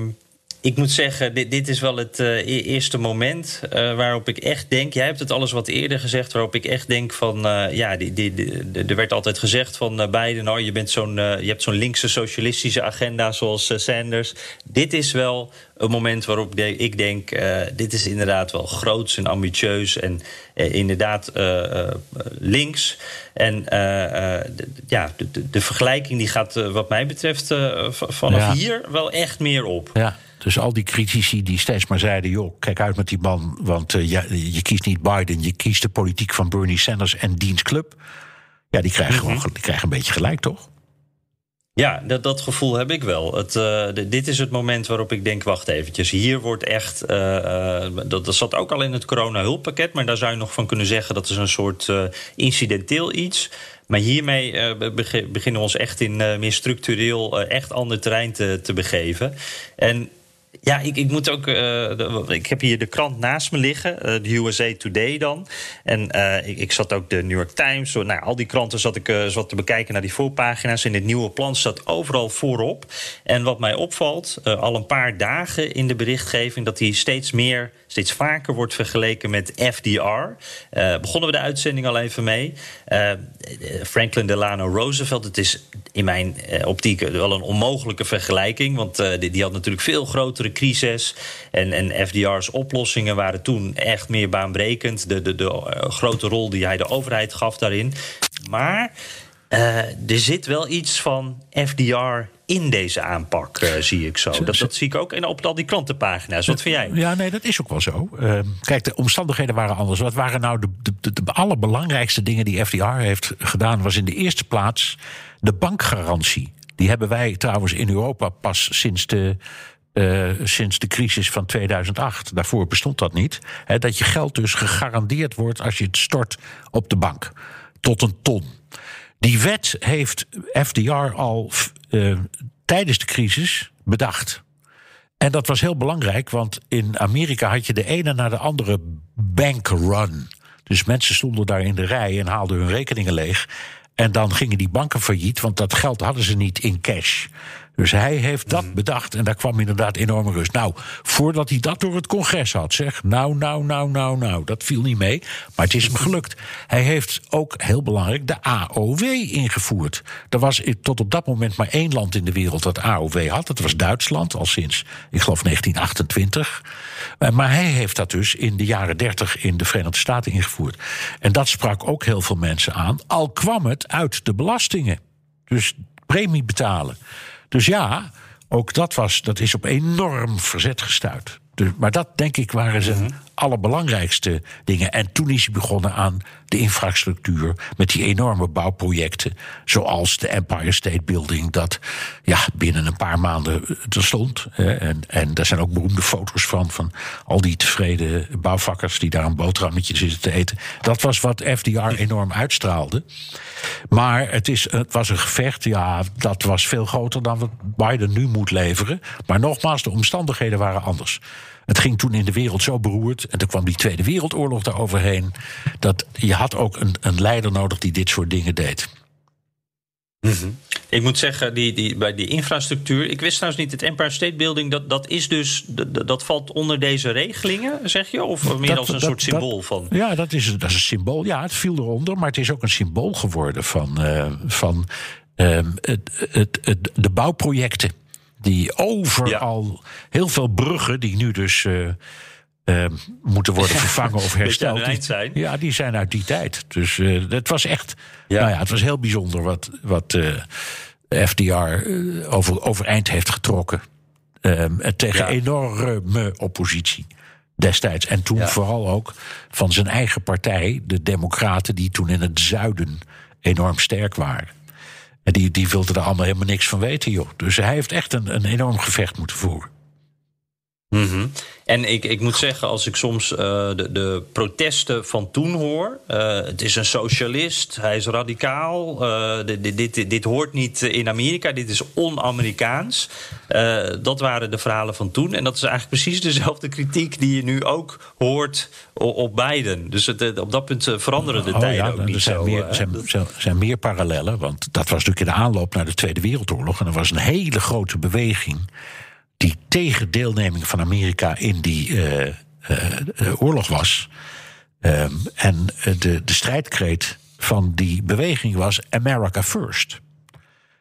ik moet zeggen, dit, dit is wel het uh, eerste moment uh, waarop ik echt denk. Jij hebt het alles wat eerder gezegd, waarop ik echt denk van. Uh, ja, die, die, die, er werd altijd gezegd van Biden. Oh, je, bent zo'n, je hebt zo'n linkse socialistische agenda zoals Sanders. Dit is wel een moment waarop ik denk. dit is inderdaad wel groots en ambitieus. En inderdaad links. En de, ja, de, de, vergelijking die gaat, wat mij betreft, vanaf ja. hier wel echt meer op. Ja. Dus al die critici die steeds maar zeiden: joh, kijk uit met die man, want uh, je, je, kiest niet Biden, je kiest de politiek van Bernie Sanders en diens club. Ja, die krijgen, gewoon, die krijgen een beetje gelijk, toch? Ja, dat, dat gevoel heb ik wel. Het, uh, de, dit is het moment waarop ik denk, wacht eventjes. Hier wordt echt, uh, uh, dat, dat zat ook al in het corona-hulppakket... maar daar zou je nog van kunnen zeggen... dat is een soort incidenteel iets. Maar hiermee beginnen we ons echt in meer structureel... echt ander terrein te, te begeven. En ja, ik, ik moet ook. Uh, ik heb hier de krant naast me liggen, uh, de USA Today dan. En uh, ik, ik, zat ook de New York Times. Zo, nou, al die kranten zat ik zat te bekijken naar die voorpagina's. In het nieuwe plan staat overal voorop. En wat mij opvalt, al een paar dagen in de berichtgeving, dat die steeds meer, steeds vaker wordt vergeleken met FDR. begonnen we de uitzending al even mee. Franklin Delano Roosevelt. Het is in mijn optiek wel een onmogelijke vergelijking. Want die, die had natuurlijk veel grotere crisis. En, en FDR's oplossingen waren toen echt meer baanbrekend. De, de, de uh, grote rol die hij de overheid gaf daarin. Maar uh, er zit wel iets van FDR in deze aanpak, uh, zie ik zo. Dat, dat zie ik ook in, op al die klantenpagina's. Wat vind jij? Ja, nee, dat is ook wel zo. Uh, kijk, de omstandigheden waren anders. Wat waren nou de, de, de, allerbelangrijkste dingen die FDR heeft gedaan? Was in de eerste plaats de bankgarantie. Die hebben wij trouwens in Europa pas sinds de uh, sinds de crisis van 2008. Daarvoor bestond dat niet. Hè, dat je geld dus gegarandeerd wordt als je het stort op de bank. Tot een ton. Die wet heeft FDR al uh, tijdens de crisis bedacht. En dat was heel belangrijk, want in Amerika had je de ene na de andere bankrun. Dus mensen stonden daar in de rij en haalden hun rekeningen leeg. En dan gingen die banken failliet, want dat geld hadden ze niet in cash. Dus hij heeft dat mm. bedacht en daar kwam inderdaad enorme rust. Nou, voordat hij dat door het congres had, zeg. Nou, nou, nou, nou, nou. Dat viel niet mee, maar het is hem gelukt. Hij heeft ook, heel belangrijk, de AOW ingevoerd. Er was tot op dat moment maar één land in de wereld dat AOW had. Dat was Duitsland, al sinds, ik geloof, 1928. Eh, maar hij heeft dat dus in de jaren 30 in de Verenigde Staten ingevoerd. En dat sprak ook heel veel mensen aan, al kwam het uit de belastingen. Dus premie betalen. Dus ja, ook dat, was, dat is op enorm verzet gestuurd. Dus, maar dat, denk ik, waren zijn mm allerbelangrijkste dingen. En toen is hij begonnen aan de infrastructuur met die enorme bouwprojecten. Zoals de Empire State Building, dat ja, binnen een paar maanden er stond. En, en daar zijn ook beroemde foto's van, van al die tevreden bouwvakkers die daar een boterhammetje zitten te eten. Dat was wat FDR enorm uitstraalde. Maar het, is, het was een gevecht, ja, dat was veel groter dan wat Biden nu moet leveren. Maar nogmaals, de omstandigheden waren anders. Het ging toen in de wereld zo beroerd. En toen kwam die Tweede Wereldoorlog daaroverheen. Dat je had ook een, een leider nodig die dit soort dingen deed. Mm -hmm. Ik moet zeggen, die, die, bij die infrastructuur. Ik wist trouwens niet, het Empire State Building, dat, dat is dus. Dat, dat valt onder deze regelingen, zeg je? Of meer dat, als een dat, soort symbool van. Ja, dat is, dat is een symbool. Ja, het viel eronder, maar het is ook een symbool geworden van, uh, van uh, het, het, het, de bouwprojecten. Die overal, ja. heel veel bruggen, die nu dus uh, uh, moeten worden vervangen of hersteld. Die, zijn. Ja, die zijn uit die tijd. Dus uh, het was echt, ja. Nou ja, het was heel bijzonder wat, wat FDR over, overeind heeft getrokken. tegen ja. enorme oppositie destijds. En toen ja. vooral ook van zijn eigen partij, de Democraten, die toen in het zuiden enorm sterk waren. En die, die wilde er allemaal helemaal niks van weten, joh. Dus hij heeft echt een, een enorm gevecht moeten voeren. Mhm. En ik, ik moet zeggen, als ik soms uh, de, de protesten van toen hoor. Uh, het is een socialist, hij is radicaal. Uh, dit, dit, dit, hoort niet in Amerika, dit is on-Amerikaans. dat waren de verhalen van toen. En dat is eigenlijk precies dezelfde kritiek die je nu ook hoort op Biden. Dus het, op dat punt veranderen de oh, tijden ja, ook niet er zijn zo. Meer, er zijn, zijn, zijn meer parallellen, want dat was natuurlijk in de aanloop naar de Tweede Wereldoorlog. En er was een hele grote beweging die tegen deelneming van Amerika in die uh, uh, oorlog was. Um, en de, de strijdkreet van die beweging was America First.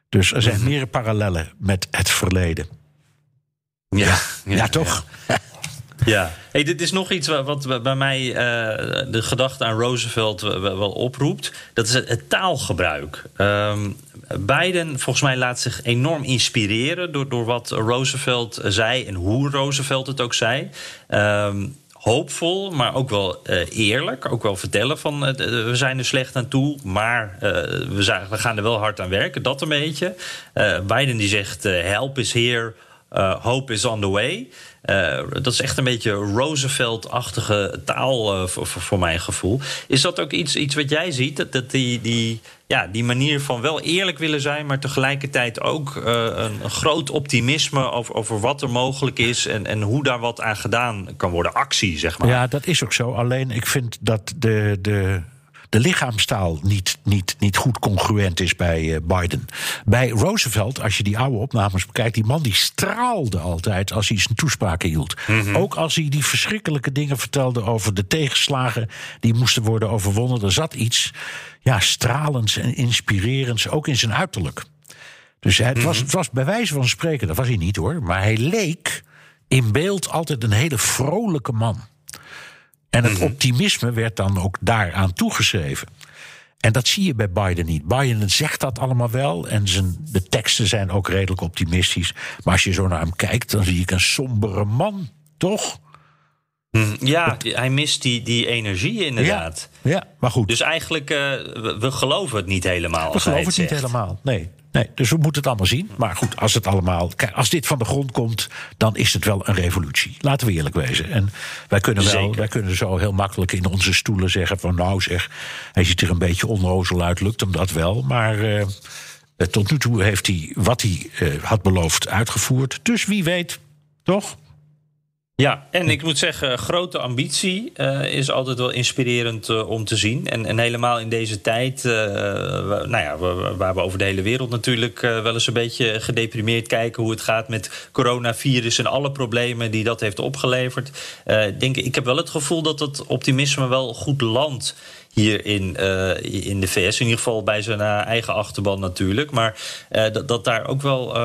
Dus er zijn -hmm. meer parallellen met het verleden. Ja, ja, ja, ja toch? Ja, hey, dit is nog iets wat bij mij uh, de gedachte aan Roosevelt wel oproept. Dat is het, taalgebruik. Um, Biden, volgens mij, laat zich enorm inspireren door, door wat Roosevelt zei en hoe Roosevelt het ook zei. Um, hoopvol, maar ook wel uh, eerlijk. Ook wel vertellen van we zijn er slecht aan toe, maar we, we, gaan er wel hard aan werken. Dat een beetje. Biden die zegt help is here, hope is on the way. Uh, dat is echt een beetje Roosevelt-achtige taal uh, voor, voor, mijn gevoel. Is dat ook iets, iets wat jij ziet? Dat, dat die, die, ja, die manier van wel eerlijk willen zijn, maar tegelijkertijd ook uh, een, een, groot optimisme over, over wat er mogelijk is en, en hoe daar wat aan gedaan kan worden. Actie, zeg maar. Ja, dat is ook zo. Alleen ik vind dat de. de de lichaamstaal niet, niet, niet goed congruent is bij uh, Biden. Bij Roosevelt, als je die oude opnames bekijkt, die man die straalde altijd als hij zijn toespraken hield. Mm -hmm. Ook als hij die verschrikkelijke dingen vertelde over de tegenslagen die moesten worden overwonnen. Er zat iets ja, stralends en inspirerends ook in zijn uiterlijk. Dus het, was, het was bij wijze van spreken, dat was hij niet hoor, maar hij leek in beeld altijd een hele vrolijke man. En het optimisme werd dan ook daaraan toegeschreven. En dat zie je bij Biden niet. Biden zegt dat allemaal wel. En zijn, de teksten zijn ook redelijk optimistisch. Maar als je zo naar hem kijkt, dan zie ik een sombere man, toch? Ja, hij mist die, die energie inderdaad. Ja, ja maar goed. Dus eigenlijk, uh, we, we, geloven het niet helemaal. We geloven het, het niet helemaal, nee. Nee, dus we moeten het allemaal zien. Maar goed, als het allemaal. Kijk, als dit van de grond komt, dan is het wel een revolutie. Laten we eerlijk wezen. En wij kunnen wel, Zeker. wij kunnen zo heel makkelijk in onze stoelen zeggen van nou zeg, hij ziet er een beetje onnozel uit, lukt hem dat wel. Maar uh, tot nu toe heeft hij wat hij uh, had beloofd uitgevoerd. Dus wie weet, toch? Ja, en ik moet zeggen, grote ambitie uh, is altijd wel inspirerend uh, om te zien. En, en, helemaal in deze tijd, uh, nou ja, waar we over de hele wereld natuurlijk wel eens een beetje gedeprimeerd kijken hoe het gaat met coronavirus en alle problemen die dat heeft opgeleverd. denk, ik heb wel het gevoel dat dat optimisme wel goed landt hier in, uh, in de VS. In ieder geval bij zijn uh, eigen achterban natuurlijk. Maar uh, dat, dat daar ook wel...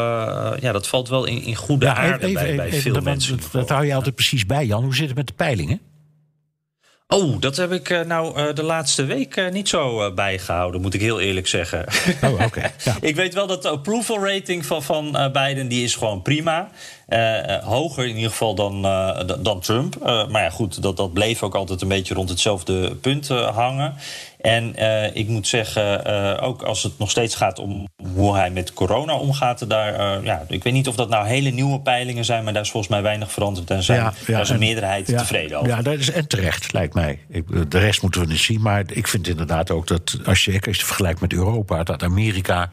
ja, dat valt wel in, in goede ja, aarde even, bij, even, bij even, veel mensen. Dat, dat hou je altijd precies bij, Jan. Hoe zit het met de peilingen? Oh, dat heb ik uh, nou uh, de laatste week uh, niet zo bijgehouden, moet ik heel eerlijk zeggen. Oh, oké. Okay. Ja. ik weet wel dat de approval rating van, van Biden die is gewoon prima. Hoger in ieder geval dan, dan Trump. maar ja, goed, dat, dat bleef ook altijd een beetje rond hetzelfde punt hangen. En uh, ik moet zeggen, uh, ook als het nog steeds gaat om hoe hij met corona omgaat, daar, uh, ja, ik weet niet of dat nou hele nieuwe peilingen zijn, maar daar is volgens mij weinig veranderd en zijn, ja, ja, daar is een meerderheid ja, tevreden over. Ja, dat is en terecht, lijkt mij. Ik, de rest moeten we niet zien, maar ik vind inderdaad ook dat als je, als je vergelijkt met Europa, dat Amerika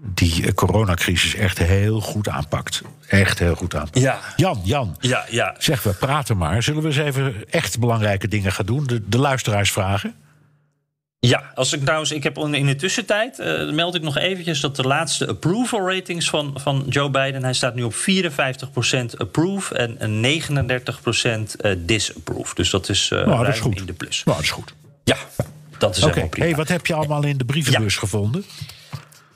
die coronacrisis echt heel goed aanpakt. Echt heel goed aanpakt. Ja. Jan, Jan. Ja, ja. Zeg, we praten maar. Zullen we eens even echt belangrijke dingen gaan doen? De, de luisteraars vragen? Ja, als ik trouwens, ik heb in de tussentijd uh, meld ik nog eventjes dat de laatste approval ratings van, van Joe Biden, hij staat nu op 54% approve en 39% uh, disapprove. Dus dat is, uh, nou, dat is goed. in de plus. Nou, dat is goed. Ja, dat is Oké, helemaal prima. hey, wat heb je allemaal in de brievenbus ja. gevonden?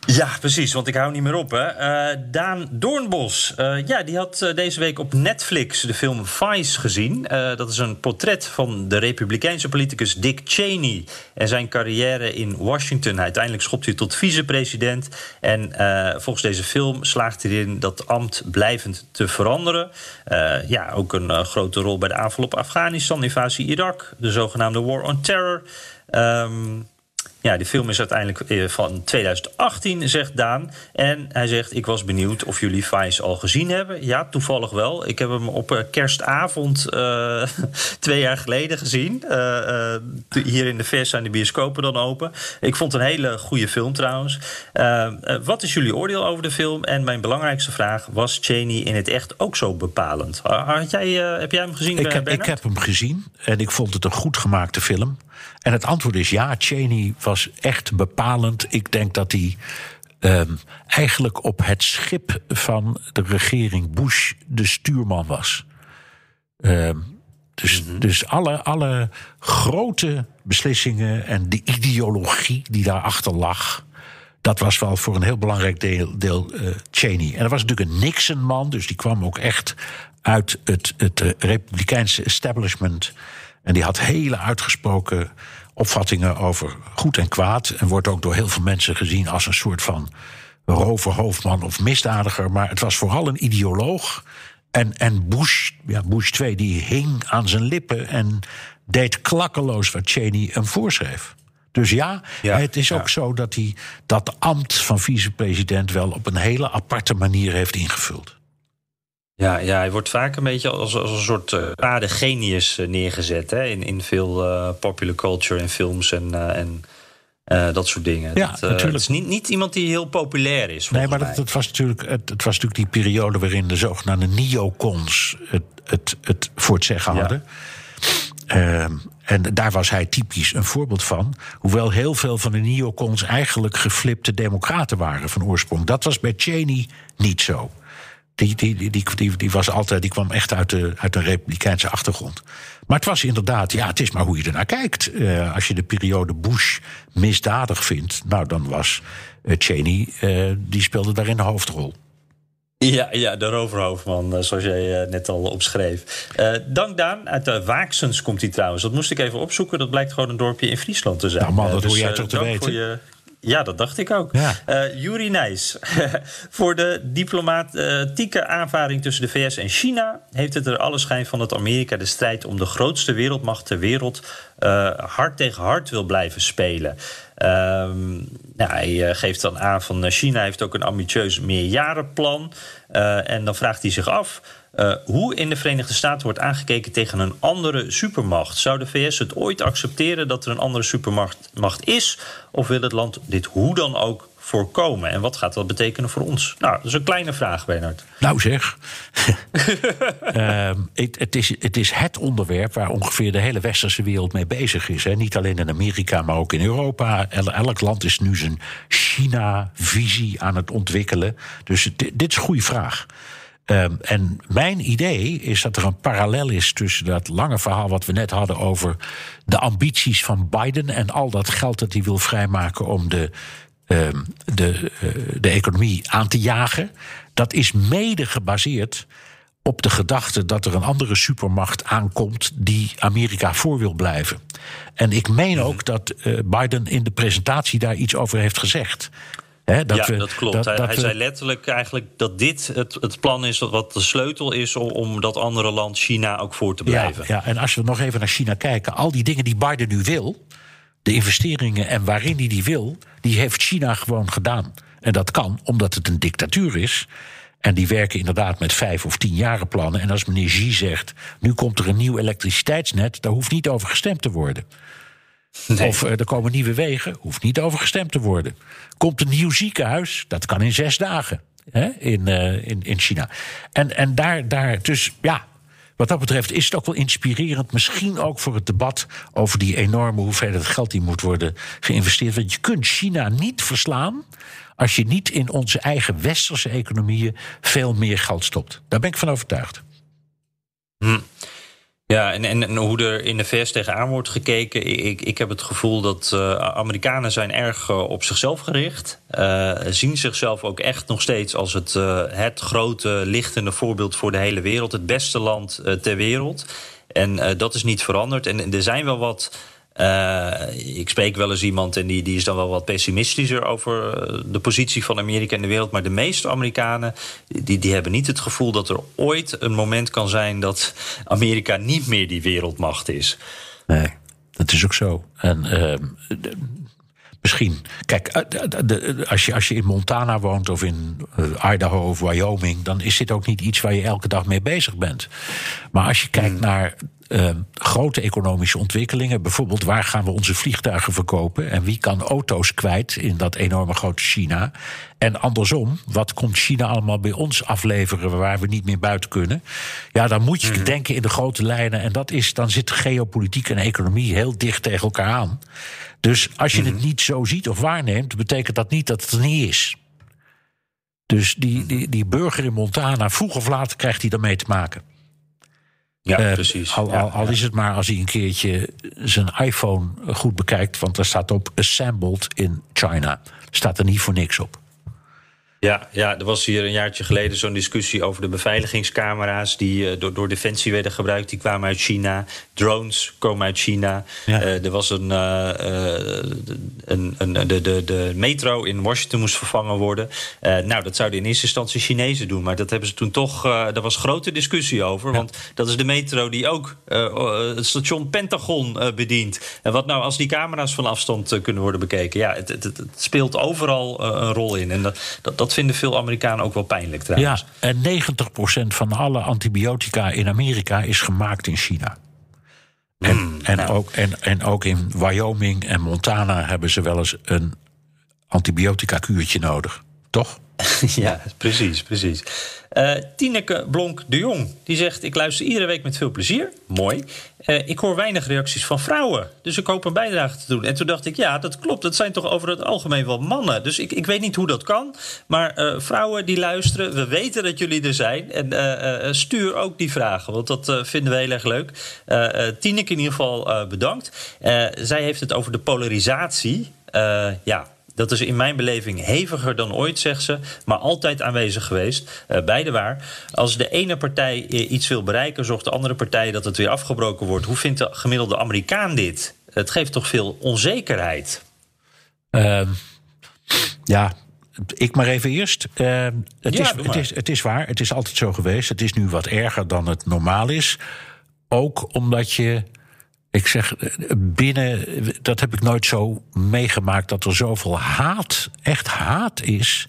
Ja, precies, want ik hou niet meer op. Hè. Uh, Daan Doornbos, uh, ja, die had uh, deze week op Netflix de film Vice gezien. dat is een portret van de republikeinse politicus Dick Cheney... en zijn carrière in Washington. Uiteindelijk schopt hij tot vicepresident. En volgens deze film slaagt hij erin dat ambt blijvend te veranderen. ja, ook een grote rol bij de aanval op Afghanistan, invasie Irak... de zogenaamde War on Terror... Um, ja, die film is uiteindelijk eh, van 2018, zegt Daan. En hij zegt: Ik was benieuwd of jullie Vice al gezien hebben. Ja, toevallig wel. Ik heb hem op eh, kerstavond uh, twee jaar geleden gezien. Uh, hier in de VS zijn de bioscopen dan open. Ik vond een hele goede film trouwens. wat is jullie oordeel over de film? En mijn belangrijkste vraag: was Cheney in het echt ook zo bepalend? Had jij, heb jij hem gezien? Ik heb, ik heb hem gezien en ik vond het een goed gemaakte film. En het antwoord is ja, Cheney was echt bepalend. Ik denk dat hij um, eigenlijk op het schip van de regering Bush de stuurman was. Um, dus, -hmm. dus alle, alle grote beslissingen en de ideologie die daarachter lag. Dat was wel voor een heel belangrijk deel, deel uh, Cheney. En er was natuurlijk een Nixon-man, dus die kwam ook echt uit het, het uh, Republikeinse establishment. En die had hele uitgesproken opvattingen over goed en kwaad. En wordt ook door heel veel mensen gezien als een soort van roverhoofdman of misdadiger. Maar het was vooral een ideoloog. En, en Bush, ja, Bush 2, die hing aan zijn lippen en deed klakkeloos wat Cheney hem voorschreef. Dus ja, ja het is ook zo dat hij dat ambt van vicepresident wel op een hele aparte manier heeft ingevuld. Ja, ja, hij wordt vaak een beetje als, als een soort uh, genius eh, neergezet hè? In, in veel uh, popular culture en films en, en dat soort dingen. Ja, dat, natuurlijk. Het is niet, niet iemand die heel populair is. Nee, maar dat, dat, was natuurlijk, het, het, was natuurlijk die periode waarin de zogenaamde neocons het, het, het voor het zeggen hadden. Ja. Uh, en daar was hij typisch een voorbeeld van. Hoewel heel veel van de neocons eigenlijk geflipte democraten waren van oorsprong. Dat was bij Cheney niet zo. Die, die, die, die, die, was altijd, die kwam echt uit, de, uit een republikeinse achtergrond. Maar het was inderdaad, ja, het is maar hoe je ernaar kijkt. Uh, als je de periode Bush misdadig vindt, nou dan was uh, Cheney, uh, die speelde daarin de hoofdrol. Ja, ja, de roverhoofdman, zoals jij net al opschreef. dank Daan. Uit de Waaksens komt hij trouwens. Dat moest ik even opzoeken. Dat blijkt gewoon een dorpje in Friesland te zijn. Nou man, dat dus, hoor jij toch te weten. Ja, dat dacht ik ook. Ja. Uh, Juri Nijs. Voor de diplomatieke aanvaring tussen de VS en China heeft het er alle schijn van dat Amerika de strijd om de grootste wereldmacht ter wereld uh, hard tegen hard wil blijven spelen. Um, nou, hij uh, geeft dan aan van China heeft ook een ambitieus meerjarenplan. en dan vraagt hij zich af. Uh, hoe in de Verenigde Staten wordt aangekeken tegen een andere supermacht. Zou de VS het ooit accepteren dat er een andere supermacht is? Of wil het land dit hoe dan ook voorkomen? En wat gaat dat betekenen voor ons? Nou, dat is een kleine vraag, Bernard. Nou zeg, is, het is het onderwerp waar ongeveer de hele westerse wereld mee bezig is. Hè. Niet alleen in Amerika, maar ook in Europa. Elk land is nu zijn China-visie aan het ontwikkelen. Dus dit, dit is een goede vraag. Um, en mijn idee is dat er een parallel is tussen dat lange verhaal wat we net hadden over de ambities van Biden en al dat geld dat hij wil vrijmaken om de, um, de, uh, de economie aan te jagen. Dat is mede gebaseerd op de gedachte dat er een andere supermacht aankomt die Amerika voor wil blijven. En ik meen ook dat uh, Biden in de presentatie daar iets over heeft gezegd dat ja, we, dat klopt. Dat, hij, dat hij we... zei letterlijk eigenlijk dat dit het, het plan is wat de sleutel is om, om dat andere land, China, ook voor te blijven. Ja, ja, en als we nog even naar China kijken, al die dingen die Biden nu wil, de investeringen en waarin hij die wil, die heeft China gewoon gedaan. En dat kan omdat het een dictatuur is. En die werken inderdaad met vijf of tien jaren plannen. En als meneer Xi zegt, nu komt er een nieuw elektriciteitsnet, daar hoeft niet over gestemd te worden. Nee. Of uh, er komen nieuwe wegen, hoeft niet over gestemd te worden. Komt een nieuw ziekenhuis, dat kan in zes dagen hè, in, uh, in, in China. En, en daar, daar, dus ja, wat dat betreft is het ook wel inspirerend. Misschien ook voor het debat over die enorme hoeveelheid geld die moet worden geïnvesteerd. Want je kunt China niet verslaan als je niet in onze eigen westerse economieën veel meer geld stopt. Daar ben ik van overtuigd. Hm. Ja, en, en, hoe er in de VS tegenaan wordt gekeken. Ik, ik heb het gevoel dat uh, Amerikanen zijn erg uh, op zichzelf gericht. Uh, zien zichzelf ook echt nog steeds als het, het grote, lichtende voorbeeld voor de hele wereld. Het beste land ter wereld. En dat is niet veranderd. En er zijn wel wat uh, ik spreek wel eens iemand en die, die is dan wel wat pessimistischer over eh, de positie van Amerika in de wereld. Maar de meeste Amerikanen die, die hebben niet het gevoel dat er ooit een moment kan zijn dat Amerika niet meer die wereldmacht is. Nee, dat is ook zo. En uh, Misschien. Kijk, eh, als je, als je in Montana woont of in eh, Idaho of Wyoming, dan is dit ook niet iets waar je elke dag mee bezig bent. Maar als je kijkt hmm. naar uh, grote economische ontwikkelingen. Bijvoorbeeld, waar gaan we onze vliegtuigen verkopen? En wie kan auto's kwijt in dat enorme grote China? En andersom, wat komt China allemaal bij ons afleveren waar we niet meer buiten kunnen? Ja, dan moet je mhm. denken in de grote lijnen. En dat is, dan zit geopolitiek en economie heel dicht tegen elkaar aan. Dus als je het mhm. niet zo ziet of waarneemt, betekent dat niet dat het er niet is. Dus die, die, die burger in Montana, vroeg of laat krijgt hij daarmee te maken. Ja, uh, precies. Al, al, al, is het maar als hij een keertje zijn iPhone goed bekijkt, want daar staat op assembled in China. Staat er niet voor niks op. Ja, ja, er was hier een jaartje geleden zo'n discussie over de beveiligingscamera's die uh, door, door Defensie werden gebruikt. Die kwamen uit China. Drones komen uit China. Uh, er was een, uh, een, een, de, de, de metro in Washington moest vervangen worden. nou, dat zouden in eerste instantie Chinezen doen. Maar dat hebben ze toen toch. daar was grote discussie over. Want dat is de metro die ook het station Pentagon bedient. En wat nou als die camera's van afstand kunnen worden bekeken? Ja, het, het, het speelt overal een rol in. En dat, dat dat vinden veel Amerikanen ook wel pijnlijk trouwens. Ja, en 90% van alle antibiotica in Amerika is gemaakt in China. En, mm, en, nou. ook, en, en ook in Wyoming en Montana hebben ze wel eens een antibiotica-kuurtje nodig. Toch? ja, precies, precies. Uh, Tineke Blonk de Jong die zegt: Ik luister iedere week met veel plezier. Mooi. Uh, ik hoor weinig reacties van vrouwen. Dus ik hoop een bijdrage te doen. En toen dacht ik: Ja, dat klopt. Dat zijn toch over het algemeen wel mannen. Dus ik, ik weet niet hoe dat kan. Maar uh, vrouwen die luisteren, we weten dat jullie er zijn. En stuur ook die vragen, want dat vinden we heel erg leuk. Tineke in ieder geval bedankt. zij heeft het over de polarisatie. ja, dat is in mijn beleving heviger dan ooit, zegt ze, maar altijd aanwezig geweest. Uh, beide waar. Als de ene partij eh, iets wil bereiken, zorgt de andere partij dat het weer afgebroken wordt. Hoe vindt de gemiddelde Amerikaan dit? Het geeft toch veel onzekerheid? Uh, ja, ik maar even eerst. Uh, het, ja, is, het, is, het is waar, het is altijd zo geweest. Het is nu wat erger dan het normaal is. Ook omdat je ik zeg, binnen, dat heb ik nooit zo meegemaakt dat er zoveel haat, echt haat is.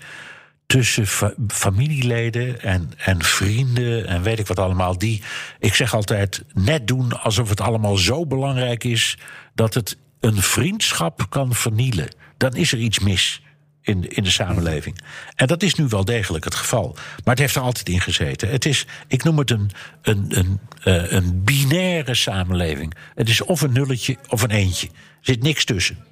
Tussen familieleden en, en vrienden en weet ik wat allemaal. Die, ik zeg altijd, net doen alsof het allemaal zo belangrijk is. dat het een vriendschap kan vernielen. Dan is er iets mis in, in de samenleving. En dat is nu wel degelijk het geval. Maar het heeft er altijd in gezeten. Het is, ik noem het een, een, een, uh, een binaire samenleving. Het is of een nulletje of een eentje. Er zit niks tussen.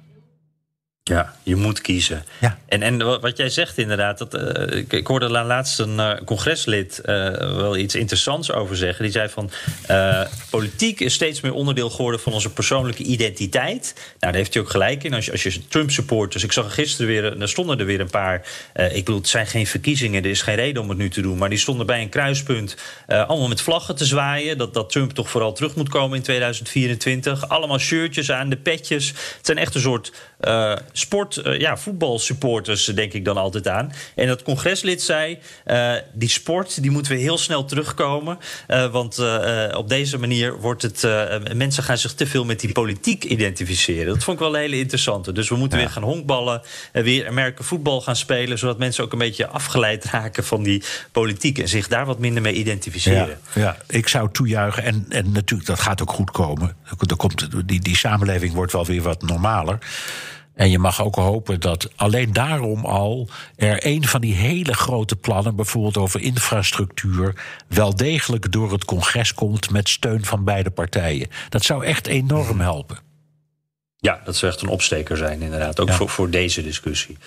Ja, je moet kiezen. Ja. En, en wat jij zegt inderdaad, dat, uh, ik, ik, hoorde laatst een uh, congreslid uh, wel iets interessants over zeggen. Die zei van, politiek is steeds meer onderdeel geworden van onze persoonlijke identiteit. Nou, daar heeft hij ook gelijk in. Als je, als je Trump support, dus ik zag gisteren weer, er stonden er weer een paar. ik bedoel, het zijn geen verkiezingen, er is geen reden om het nu te doen. Maar die stonden bij een kruispunt allemaal met vlaggen te zwaaien. Dat, dat Trump toch vooral terug moet komen in 2024. Allemaal shirtjes aan, de petjes. Het zijn echt een soort sport, uh, ja, voetbalsupporters, denk ik dan altijd aan. En dat congreslid zei: uh, die sport die moeten we heel snel terugkomen. Want op deze manier wordt het. mensen gaan zich te veel met die politiek identificeren. Dat vond ik wel een hele interessante. Dus we moeten weer gaan honkballen, weer Amerika voetbal gaan spelen. Zodat mensen ook een beetje afgeleid raken van die politiek. En zich daar wat minder mee identificeren. Ja, ja. ik zou toejuichen. En, en natuurlijk, dat gaat ook goed komen. Er komt, die, die samenleving wordt wel weer wat normaler. En je mag ook hopen dat alleen daarom al er een van die hele grote plannen, bijvoorbeeld over infrastructuur, wel degelijk door het congres komt met steun van beide partijen. Dat zou echt enorm helpen. Ja, dat zou echt een opsteker zijn, inderdaad. Ook voor, voor deze discussie.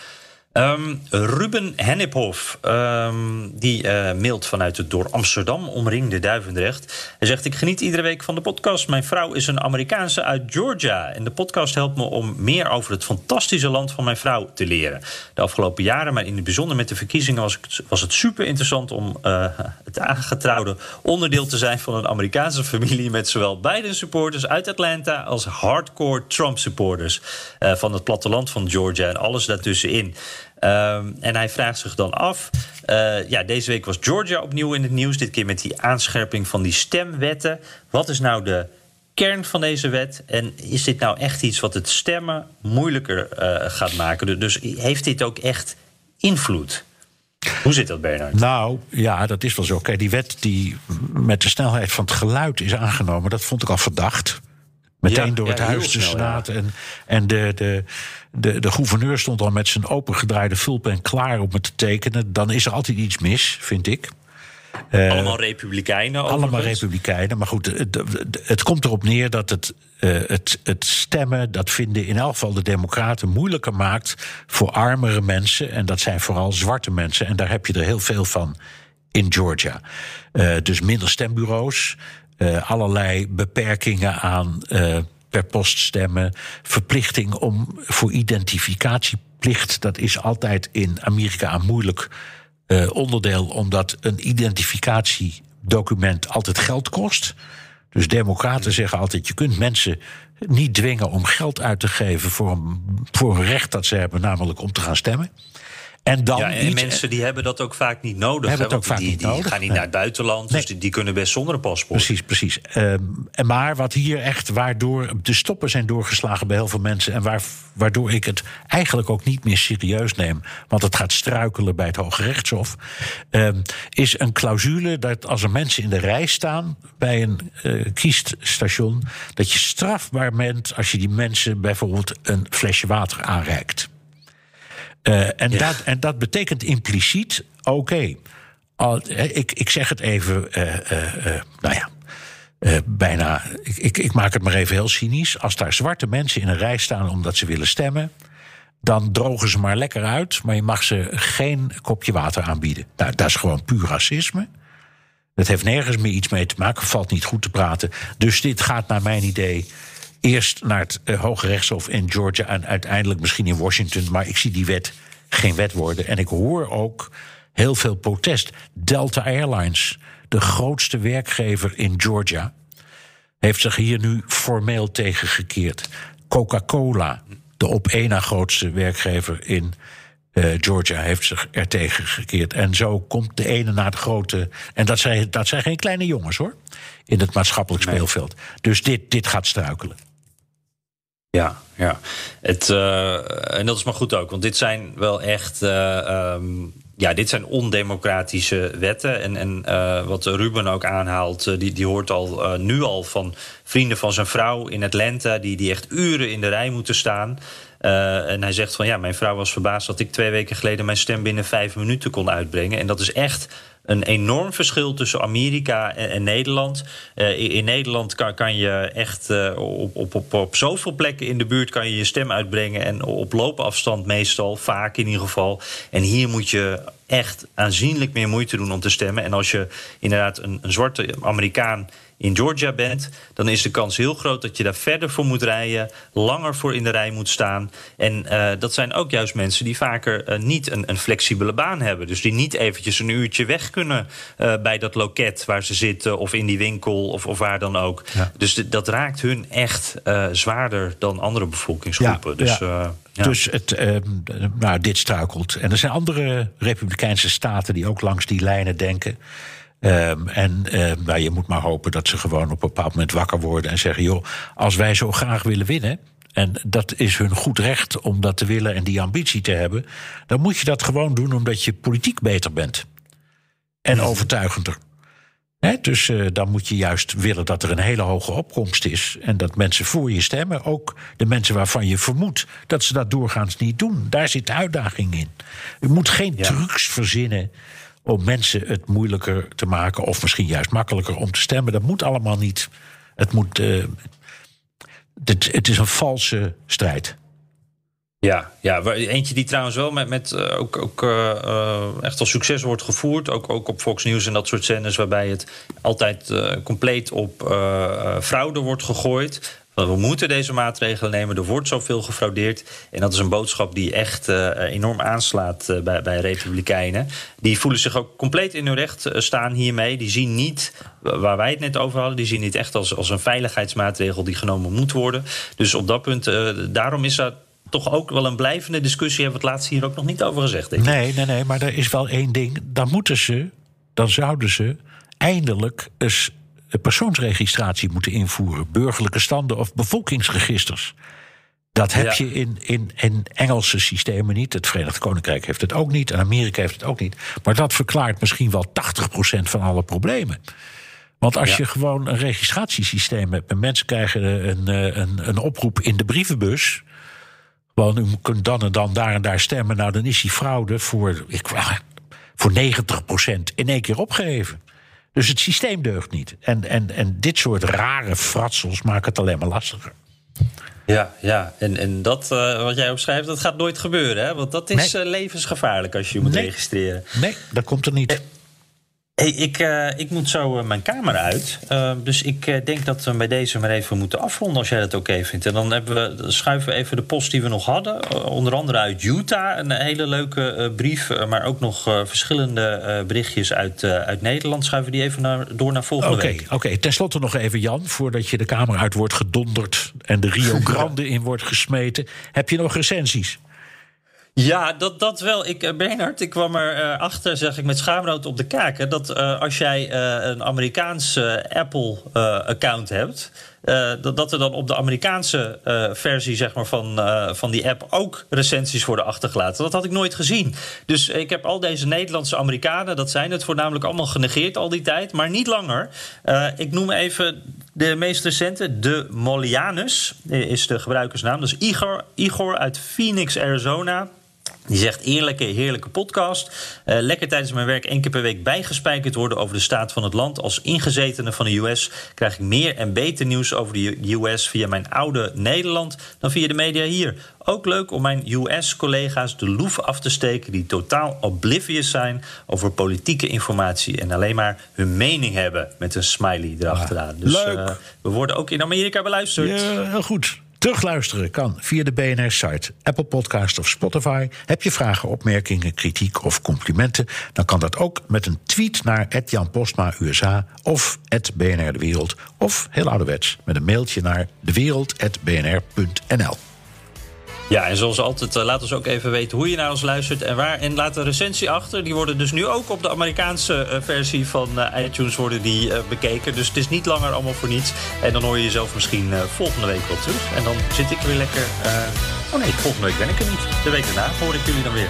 Um, Ruben Henniphoff, um, die uh, mailt vanuit het door Amsterdam omringde Duivendrecht. Hij zegt: Ik geniet iedere week van de podcast. Mijn vrouw is een Amerikaanse uit Georgia. En de podcast helpt me om meer over het fantastische land van mijn vrouw te leren. De afgelopen jaren, maar in het bijzonder met de verkiezingen, was, het super interessant om uh, het aangetrouwde onderdeel te zijn van een Amerikaanse familie. Met zowel Biden supporters uit Atlanta als hardcore Trump supporters uh, van het platteland van Georgia en alles daartussenin. Um, en hij vraagt zich dan af. Uh, ja, deze week was Georgia opnieuw in het nieuws. Dit keer met die aanscherping van die stemwetten. Wat is nou de kern van deze wet? En is dit nou echt iets wat het stemmen moeilijker uh, gaat maken? Dus heeft dit ook echt invloed? Hoe zit dat, Bernard? Nou, ja, dat is wel zo. Kijk, die wet die met de snelheid van het geluid is aangenomen, dat vond ik al verdacht. Meteen door het Huis, de Senaat. En, en de, de, de, de gouverneur stond al met zijn opengedraaide vulpen klaar om het te tekenen. Dan is er altijd iets mis, vind ik. Uh, allemaal republikeinen. Overigens. Allemaal republikeinen. Maar goed, het, het, komt erop neer dat het, uh, het, het stemmen, dat vinden in elk geval de Democraten moeilijker maakt voor armere mensen. En dat zijn vooral zwarte mensen. En daar heb je er heel veel van in Georgia. Uh, dus minder stembureaus. Allerlei beperkingen aan per post stemmen, verplichting om voor identificatieplicht. Dat is altijd in Amerika een moeilijk uh, onderdeel, omdat een identificatiedocument altijd geld kost. Dus democraten zeggen altijd: je kunt mensen niet dwingen om geld uit te geven voor een, voor een recht dat ze hebben, namelijk om te gaan stemmen. En, dan ja, en mensen die hebben dat ook vaak niet nodig. Hebben het ook vaak die, niet die nodig. gaan niet naar het buitenland, dus die, die, kunnen best zonder een paspoort. Precies, precies. Um, en maar wat hier echt, waardoor de stoppen zijn doorgeslagen bij heel veel mensen... en waar, waardoor ik het eigenlijk ook niet meer serieus neem... want het gaat struikelen bij het Hoge Rechtshof... Um, is een clausule dat als er mensen in de rij staan... bij een uh, kiesstation, dat je strafbaar bent... als je die mensen bijvoorbeeld een flesje water aanreikt. Uh, en, ja. dat, en dat betekent impliciet, oké, okay, ik, ik zeg het even, uh, uh, nou ja, bijna, ik, ik, ik, maak het maar even heel cynisch. Als daar zwarte mensen in een rij staan omdat ze willen stemmen, dan drogen ze maar lekker uit, maar je mag ze geen kopje water aanbieden. Nou, dat is gewoon puur racisme. Dat heeft nergens meer iets mee te maken, valt niet goed te praten. Dus dit gaat naar mijn idee Eerst naar het uh, Hoge Rechtshof in Georgia en uiteindelijk misschien in Washington. Maar ik zie die wet geen wet worden. En ik hoor ook heel veel protest. Delta Airlines, de grootste werkgever in Georgia, heeft zich hier nu formeel tegengekeerd. Coca-Cola, de op één na grootste werkgever in uh, Georgia, heeft zich er tegen gekeerd. En zo komt de ene naar de grote. En dat zijn, dat zijn geen kleine jongens hoor. In het maatschappelijk speelveld. Dus dit, dit gaat struikelen. Ja, ja. Het, uh, en dat is maar goed ook, want dit zijn wel echt. Uh, um, ja, dit zijn ondemocratische wetten. En, en uh, wat Ruben ook aanhaalt, die, die hoort al nu al van vrienden van zijn vrouw in Atlanta, die, die echt uren in de rij moeten staan. En hij zegt van ja, mijn vrouw was verbaasd dat ik twee weken geleden mijn stem binnen vijf minuten kon uitbrengen. En dat is echt een enorm verschil tussen Amerika en, Nederland. Uh, in, Nederland kan, je echt uh, op, op, op, op zoveel plekken in de buurt kan je je stem uitbrengen. En op loopafstand meestal, vaak in ieder geval. En hier moet je echt aanzienlijk meer moeite doen om te stemmen. En als je inderdaad een, een zwarte Amerikaan in Georgia bent, dan is de kans heel groot dat je daar verder voor moet rijden, langer voor in de rij moet staan. En uh, dat zijn ook juist mensen die vaker uh, niet een, een, flexibele baan hebben. Dus die niet eventjes een uurtje weg kunnen uh, bij dat loket waar ze zitten, of in die winkel, of, of waar dan ook. Ja. Dus dat raakt hun echt zwaarder dan andere bevolkingsgroepen. Ja, dus, ja. Ja. Dus het, uh, nou, dit struikelt. En er zijn andere Republikeinse staten die ook langs die lijnen denken. Um, en uh, nou, je moet maar hopen dat ze gewoon op een bepaald moment wakker worden en zeggen: joh, als wij zo graag willen winnen. En dat is hun goed recht om dat te willen en die ambitie te hebben. Dan moet je dat gewoon doen omdat je politiek beter bent. En overtuigender. He, dus uh, dan moet je juist willen dat er een hele hoge opkomst is. En dat mensen voor je stemmen. Ook de mensen waarvan je vermoedt dat ze dat doorgaans niet doen. Daar zit de uitdaging in. Je moet geen ja. trucs verzinnen om mensen het moeilijker te maken, of misschien juist makkelijker om te stemmen. Dat moet allemaal niet. Het, moet, uh, het, is een valse strijd. Ja, ja, eentje die trouwens wel met, met uh, ook, ook uh, echt al succes wordt gevoerd. Ook, ook op Fox News en dat soort zenders, waarbij het altijd uh, compleet op fraude wordt gegooid. We moeten deze maatregelen nemen. Er wordt zoveel gefraudeerd. En dat is een boodschap die echt uh, enorm aanslaat uh, bij, bij Republikeinen. Die voelen zich ook compleet in hun recht staan hiermee. Die zien niet, waar wij het net over hadden, die zien niet echt als, als een veiligheidsmaatregel die genomen moet worden. Dus op dat punt, daarom is dat toch ook wel een blijvende discussie. Hebben we het laatst hier ook nog niet over gezegd. Ik. Nee, nee, nee, maar er is wel één ding. Dan moeten ze, dan zouden ze eindelijk eens persoonsregistratie moeten invoeren, burgerlijke standen of bevolkingsregisters. Dat heb je in, in, in Engelse systemen niet. Het Verenigd Koninkrijk heeft het ook niet. En Amerika heeft het ook niet. Maar dat verklaart misschien wel 80% van alle problemen. Want als je gewoon een registratiesysteem hebt en mensen krijgen een, een, een oproep in de brievenbus. Gewoon, u kunt dan en dan daar en daar stemmen. Nou, dan is die fraude voor, ik, voor 90% in één keer opgeheven. Dus het systeem deugt niet. En, en, en dit soort rare fratsels maken het alleen maar lastiger. Ja, ja. En, en dat uh, wat jij opschrijft, dat gaat nooit gebeuren. Hè? Want dat is nee. uh, levensgevaarlijk als je je moet nee. registreren. Nee, dat komt er niet. Hey, ik, uh, ik moet zo uh, mijn kamer uit. Uh, dus ik denk dat we bij deze maar even moeten afronden als jij dat oké okay vindt. En dan, hebben we, dan schuiven we even de post die we nog hadden. onder andere uit Utah, een hele leuke brief. maar ook nog verschillende berichtjes uit, uit Nederland. Schuiven die even naar, door naar volgende okay, week. Oké, okay. tenslotte nog even Jan. Voordat je de kamer uit wordt gedonderd en de Rio Grande in wordt gesmeten. Heb je nog recensies? Ja, dat, dat wel. Ik, Bernard, ik kwam erachter, uh, achter, zeg ik met schaamrood op de kaken... dat uh, als jij een Amerikaans Apple-account hebt... dat, dat er dan op de Amerikaanse versie zeg maar, van, van die app ook recensies worden achtergelaten. Dat had ik nooit gezien. Dus ik heb al deze Nederlandse Amerikanen, dat zijn het voornamelijk allemaal genegeerd al die tijd, maar niet langer. ik noem even de meest recente, de Molianus, is de gebruikersnaam. Dus Igor, Igor uit Phoenix, Arizona. Die zegt eerlijke, heerlijke podcast. Uh, lekker tijdens mijn werk één keer per week bijgespijkerd worden over de staat van het land. Als ingezetene van de US krijg ik meer en beter nieuws over de US via mijn oude Nederland dan via de media hier. Ook leuk om mijn US-collega's de loef af te steken die totaal oblivious zijn over politieke informatie en alleen maar hun mening hebben met een smiley erachteraan. Ja, dus leuk. Uh, we worden ook in Amerika beluisterd. Ja, heel goed. Terugluisteren kan via de BNR-site, Apple Podcast of Spotify. Heb je vragen, opmerkingen, kritiek of complimenten? Dan kan dat ook met een tweet naar Jan Postma USA of BNR De Wereld. Of heel ouderwets met een mailtje naar dewereld.bnr.nl. Ja, en zoals altijd, uh, laat ons ook even weten hoe je naar ons luistert en waar. En laat een recensie achter. Die worden dus nu ook op de Amerikaanse uh, versie van uh, iTunes worden die, bekeken. Dus het is niet langer allemaal voor niets. En dan hoor je jezelf misschien volgende week wel terug. En dan zit ik weer lekker. Oh nee, volgende week ben ik er niet. De week daarna hoor ik jullie dan weer.